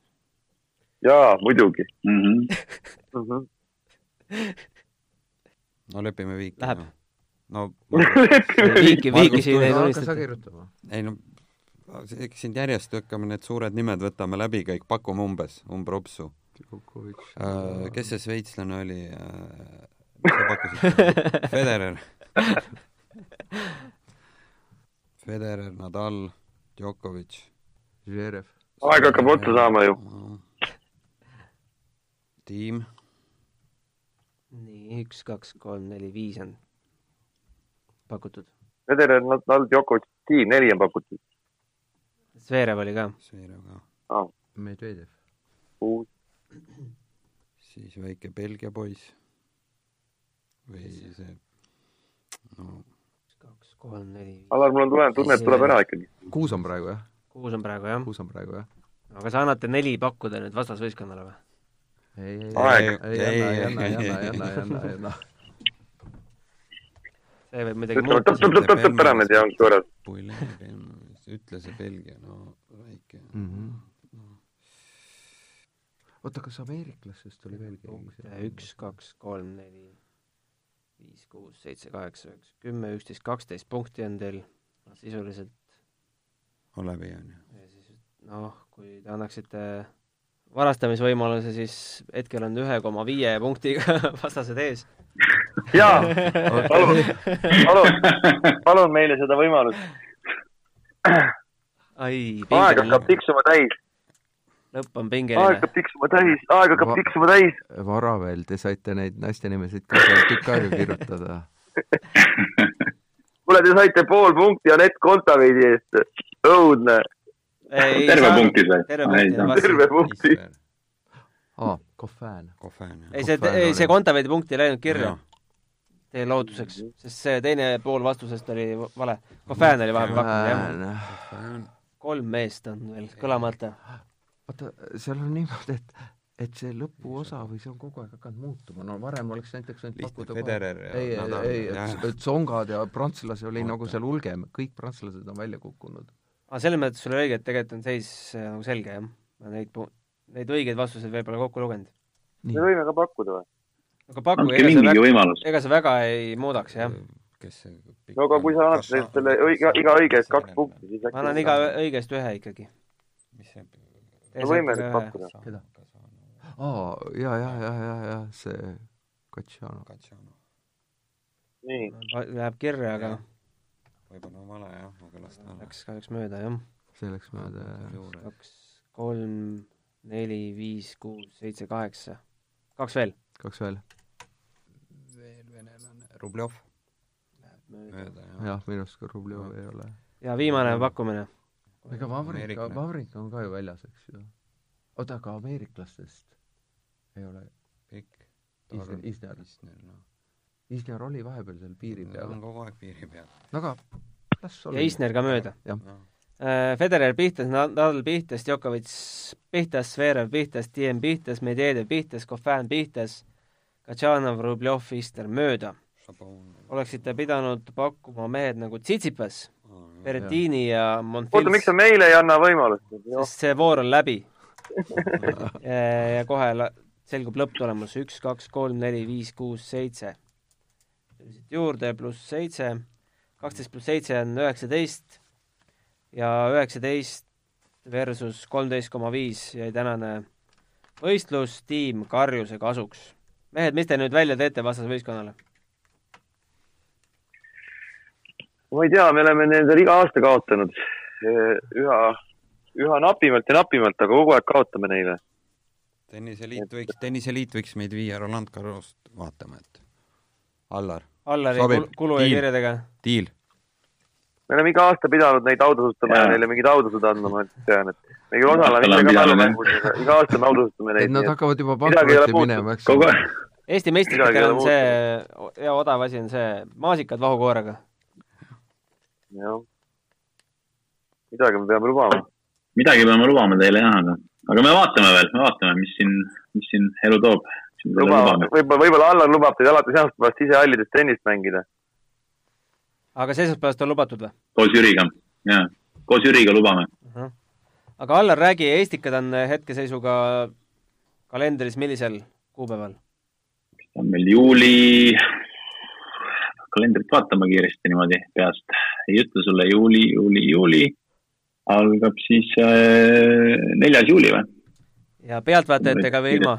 jaa, muidugi Mm -hmm. mm. -hmm. no lepime viiki. Läheb. no viiki, viiki siin ei tulistata. ei no, eks siin järjest hakkame need suured nimed võtame läbi kõik, pakume umbes, umbropsu. kes see šveitslane oli? mis sa pakkusid? Federer. Federer, Nadal, Djokovic. Žerev. aeg hakkab otsa saama ju. tiim, nii, üks, kaks, kolm, neli, viis on pakutud. Federer, Nadal, Djokovic, tiim, neli on pakutud. Zverev oli ka. Zverev ka, Medvedjev. kuus, siis väike Belgia poiss või see, no kolm, neli, Alar, mul on tunne, tunne, et tuleb ära ikkagi. kuus on praegu jah, kuus on praegu jah. kuus on praegu jah? aga sa annate neli pakkuda nüüd vastasvõistkonnale või? ei, ei, ei, ei ei anna, ei anna, ei anna, ei anna, ei anna. see võib midagi muuta tõpp, tõpp, tõpp, tõpp ära nüüd ja ongi korras. ütle see Belgia, no väike. Mhm. oota, kas ameeriklastest oli veel keegi? üks, kaks, kolm, neli, viis, kuus, seitse, kaheksa, üheksa, kümme, üksteist, kaksteist punkti on teil. No, sisuliselt on läbi, on ju. ja siis noh, kui te annaksite varastamisvõimaluse, siis hetkel on ühe koma viie punktiga vastased ees. jaa, palun, palun, palun meile seda võimalust. ai, aeg hakkab tiksuma täis, lõpp on aeg pingeline. hakkab tiksuma täis, aeg hakkab Va- tiksuma täis. vara veel, te saite neid naiste nimesid ka seal tükk aega kirjutada. kuule, te saite pool punkti Anett Kontaveidi eest, õudne, terve punktis või? terve punkti. terve punkti. aa, kohven, ei, see, ei oli. see Kontaveidi punkt ei läinud kirja teie lohutuseks, sest see teine pool vastusest oli vale. Kofään oli vahepeal pakkunud, jah. kolm meest on veel kõlamata. oota, seal on niimoodi, et, et see lõpuosa või see on kogu aeg hakanud muutuma, no varem oleks näiteks võinud pakkuda Federer ja ei, ei, ei, ja et, et songad ja prantslasi oli Oota. nagu seal ulgem, kõik prantslased on välja kukkunud. aga selles mõttes sul oli õige, et tegelikult on seis äh, nagu selge, jah. Neid pu-, neid õigeid vastuseid veel pole kokku lugenud. me, võime ka pakkuda või? aga paku, andke ega see väga, ega see väga ei muudaks, jah. kes see no aga kui sa annad selle- õige, iga õige eest kaks punkti, siis ma annan iga õigest ühe ikkagi. mis see me võime nüüd pakkuda. Keda? aa, ja, ja, ja, ja, ja see Katšano. Katšano, nii, Läheb kirja, aga Jah. võib-olla on vale jah, aga las ta olla. läks kahjuks mööda, jah. see läks mööda, kaks, kolm, neli, viis, kuus, seitse, kaheksa. kaks veel. kaks veel. veel venelane, Rublev, mööda jah. jah, minu arust ka Rublev ei ole. ja viimane pakkumine. Ega Vavrik, Ameeriklane. Vavrik on ka ju väljas, eks ju. oota, aga ameeriklastest ei ole, pikk. Isner, Isner, Isner, noh. Isner oli vahepeal seal piiri ta peal on. kogu aeg piiri peal. no aga las olla. ja Isner ka mööda. jah, noh, Federer pihtas, Nadal pihtas, Djokovic pihtas, Zverev pihtas, Diem pihtas, Medvedev pihtas, Kofan pihtas, Katšanov, Rublev, Isner mööda. Oleksite pidanud pakkuma mehed nagu Tsitsipas, Berrettini ja oota, miks Monfils sa, meile ei anna võimalust? sest see voor on läbi. ja kohe selgub lõpptulemus üks, kaks, kolm, neli, viis, kuus, seitse. juurde pluss seitse, kaksteist pluss seitse on üheksateist ja üheksateist versus kolmteist koma viis jäi tänane võistlus tiim Karjuse kasuks. mehed, mis te nüüd välja teete vastasvõistkonnale? Ma ei tea, me oleme nendele iga aasta kaotanud üha, üha napimalt ja napimalt, aga kogu aeg kaotame neile. tenniseliit võiks, tenniseliit võiks meid viia Roland Garrost vaatama, et Allar, Allari Sobib. kul- kulu ja kirjadega. diil. me oleme iga aasta pidanud neid autasustama ja neile mingid autasud andma, ma tean, et me küll osaleme ise ka mälumängus, aga iga aasta me autasustame neid. nad hakkavad juba pankrotti minema, eks Eesti ei on see hea odav asi on see maasikad vahukoorega. jah. midagi me peame lubama. midagi peame lubama teile jah, aga, aga me vaatame veel, me vaatame, mis siin, mis siin elu toob. lubame, võib-olla, võib-olla Allar lubab teid alates esmaspäevast ise hallides tennist mängida. aga see esmaspäevast on lubatud või? koos Jüriga, jaa, koos Jüriga lubame. aga Allar, räägi, Estikad on hetkeseisuga kalendris millisel kuupäeval? on meil juuli, kalendrit vaatama kiiresti niimoodi peast, ei ütle sulle juuli, juuli, juuli, algab siis äh, neljas juuli või? ja pealtvaatajatega või ilma?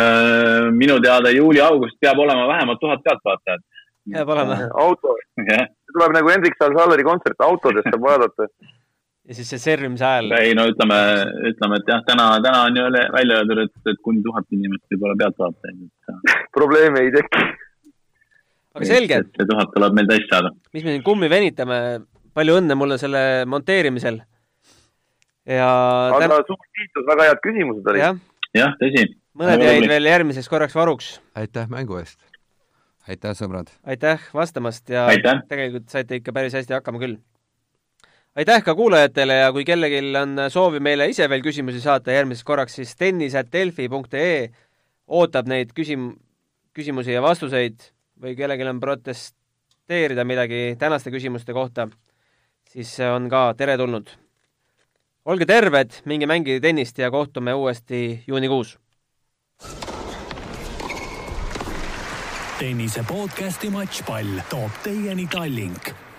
Äh, minu teada juuli-august peab olema vähemalt tuhat pealtvaatajat. peab olema. auto, jah, see tuleb nagu Hendrik Salsalari kontsert, autodes saab vaadata. ja siis see servimise ajal. ei no ütleme, ütleme, et jah, täna, täna on ju välja öeldud, et, et kuni tuhat inimest võib olla pealtvaatajaid, et. probleeme ei teki. Aga selge, see tuhat tuleb meil täis saada. mis me siin kummi venitame, palju õnne mulle selle monteerimisel. ja aga täna, suur kiitus, väga head küsimused olid. jah, jah, tõsi. mõned jäid veel järgmiseks korraks varuks. aitäh mängu eest. aitäh, sõbrad! aitäh vastamast ja Aitäh. tegelikult saite ikka päris hästi hakkama küll. aitäh ka kuulajatele ja kui kellelgi on soovi meile ise veel küsimusi saata järgmiseks korraks, siis tennis.delfi.ee ootab neid küsim-, küsimusi ja vastuseid või kellelgi on protesteerida midagi tänaste küsimuste kohta, siis see on ka teretulnud. olge terved, minge mängige tennist ja kohtume uuesti juunikuus! tennise podcasti Matšpall toob teieni Tallink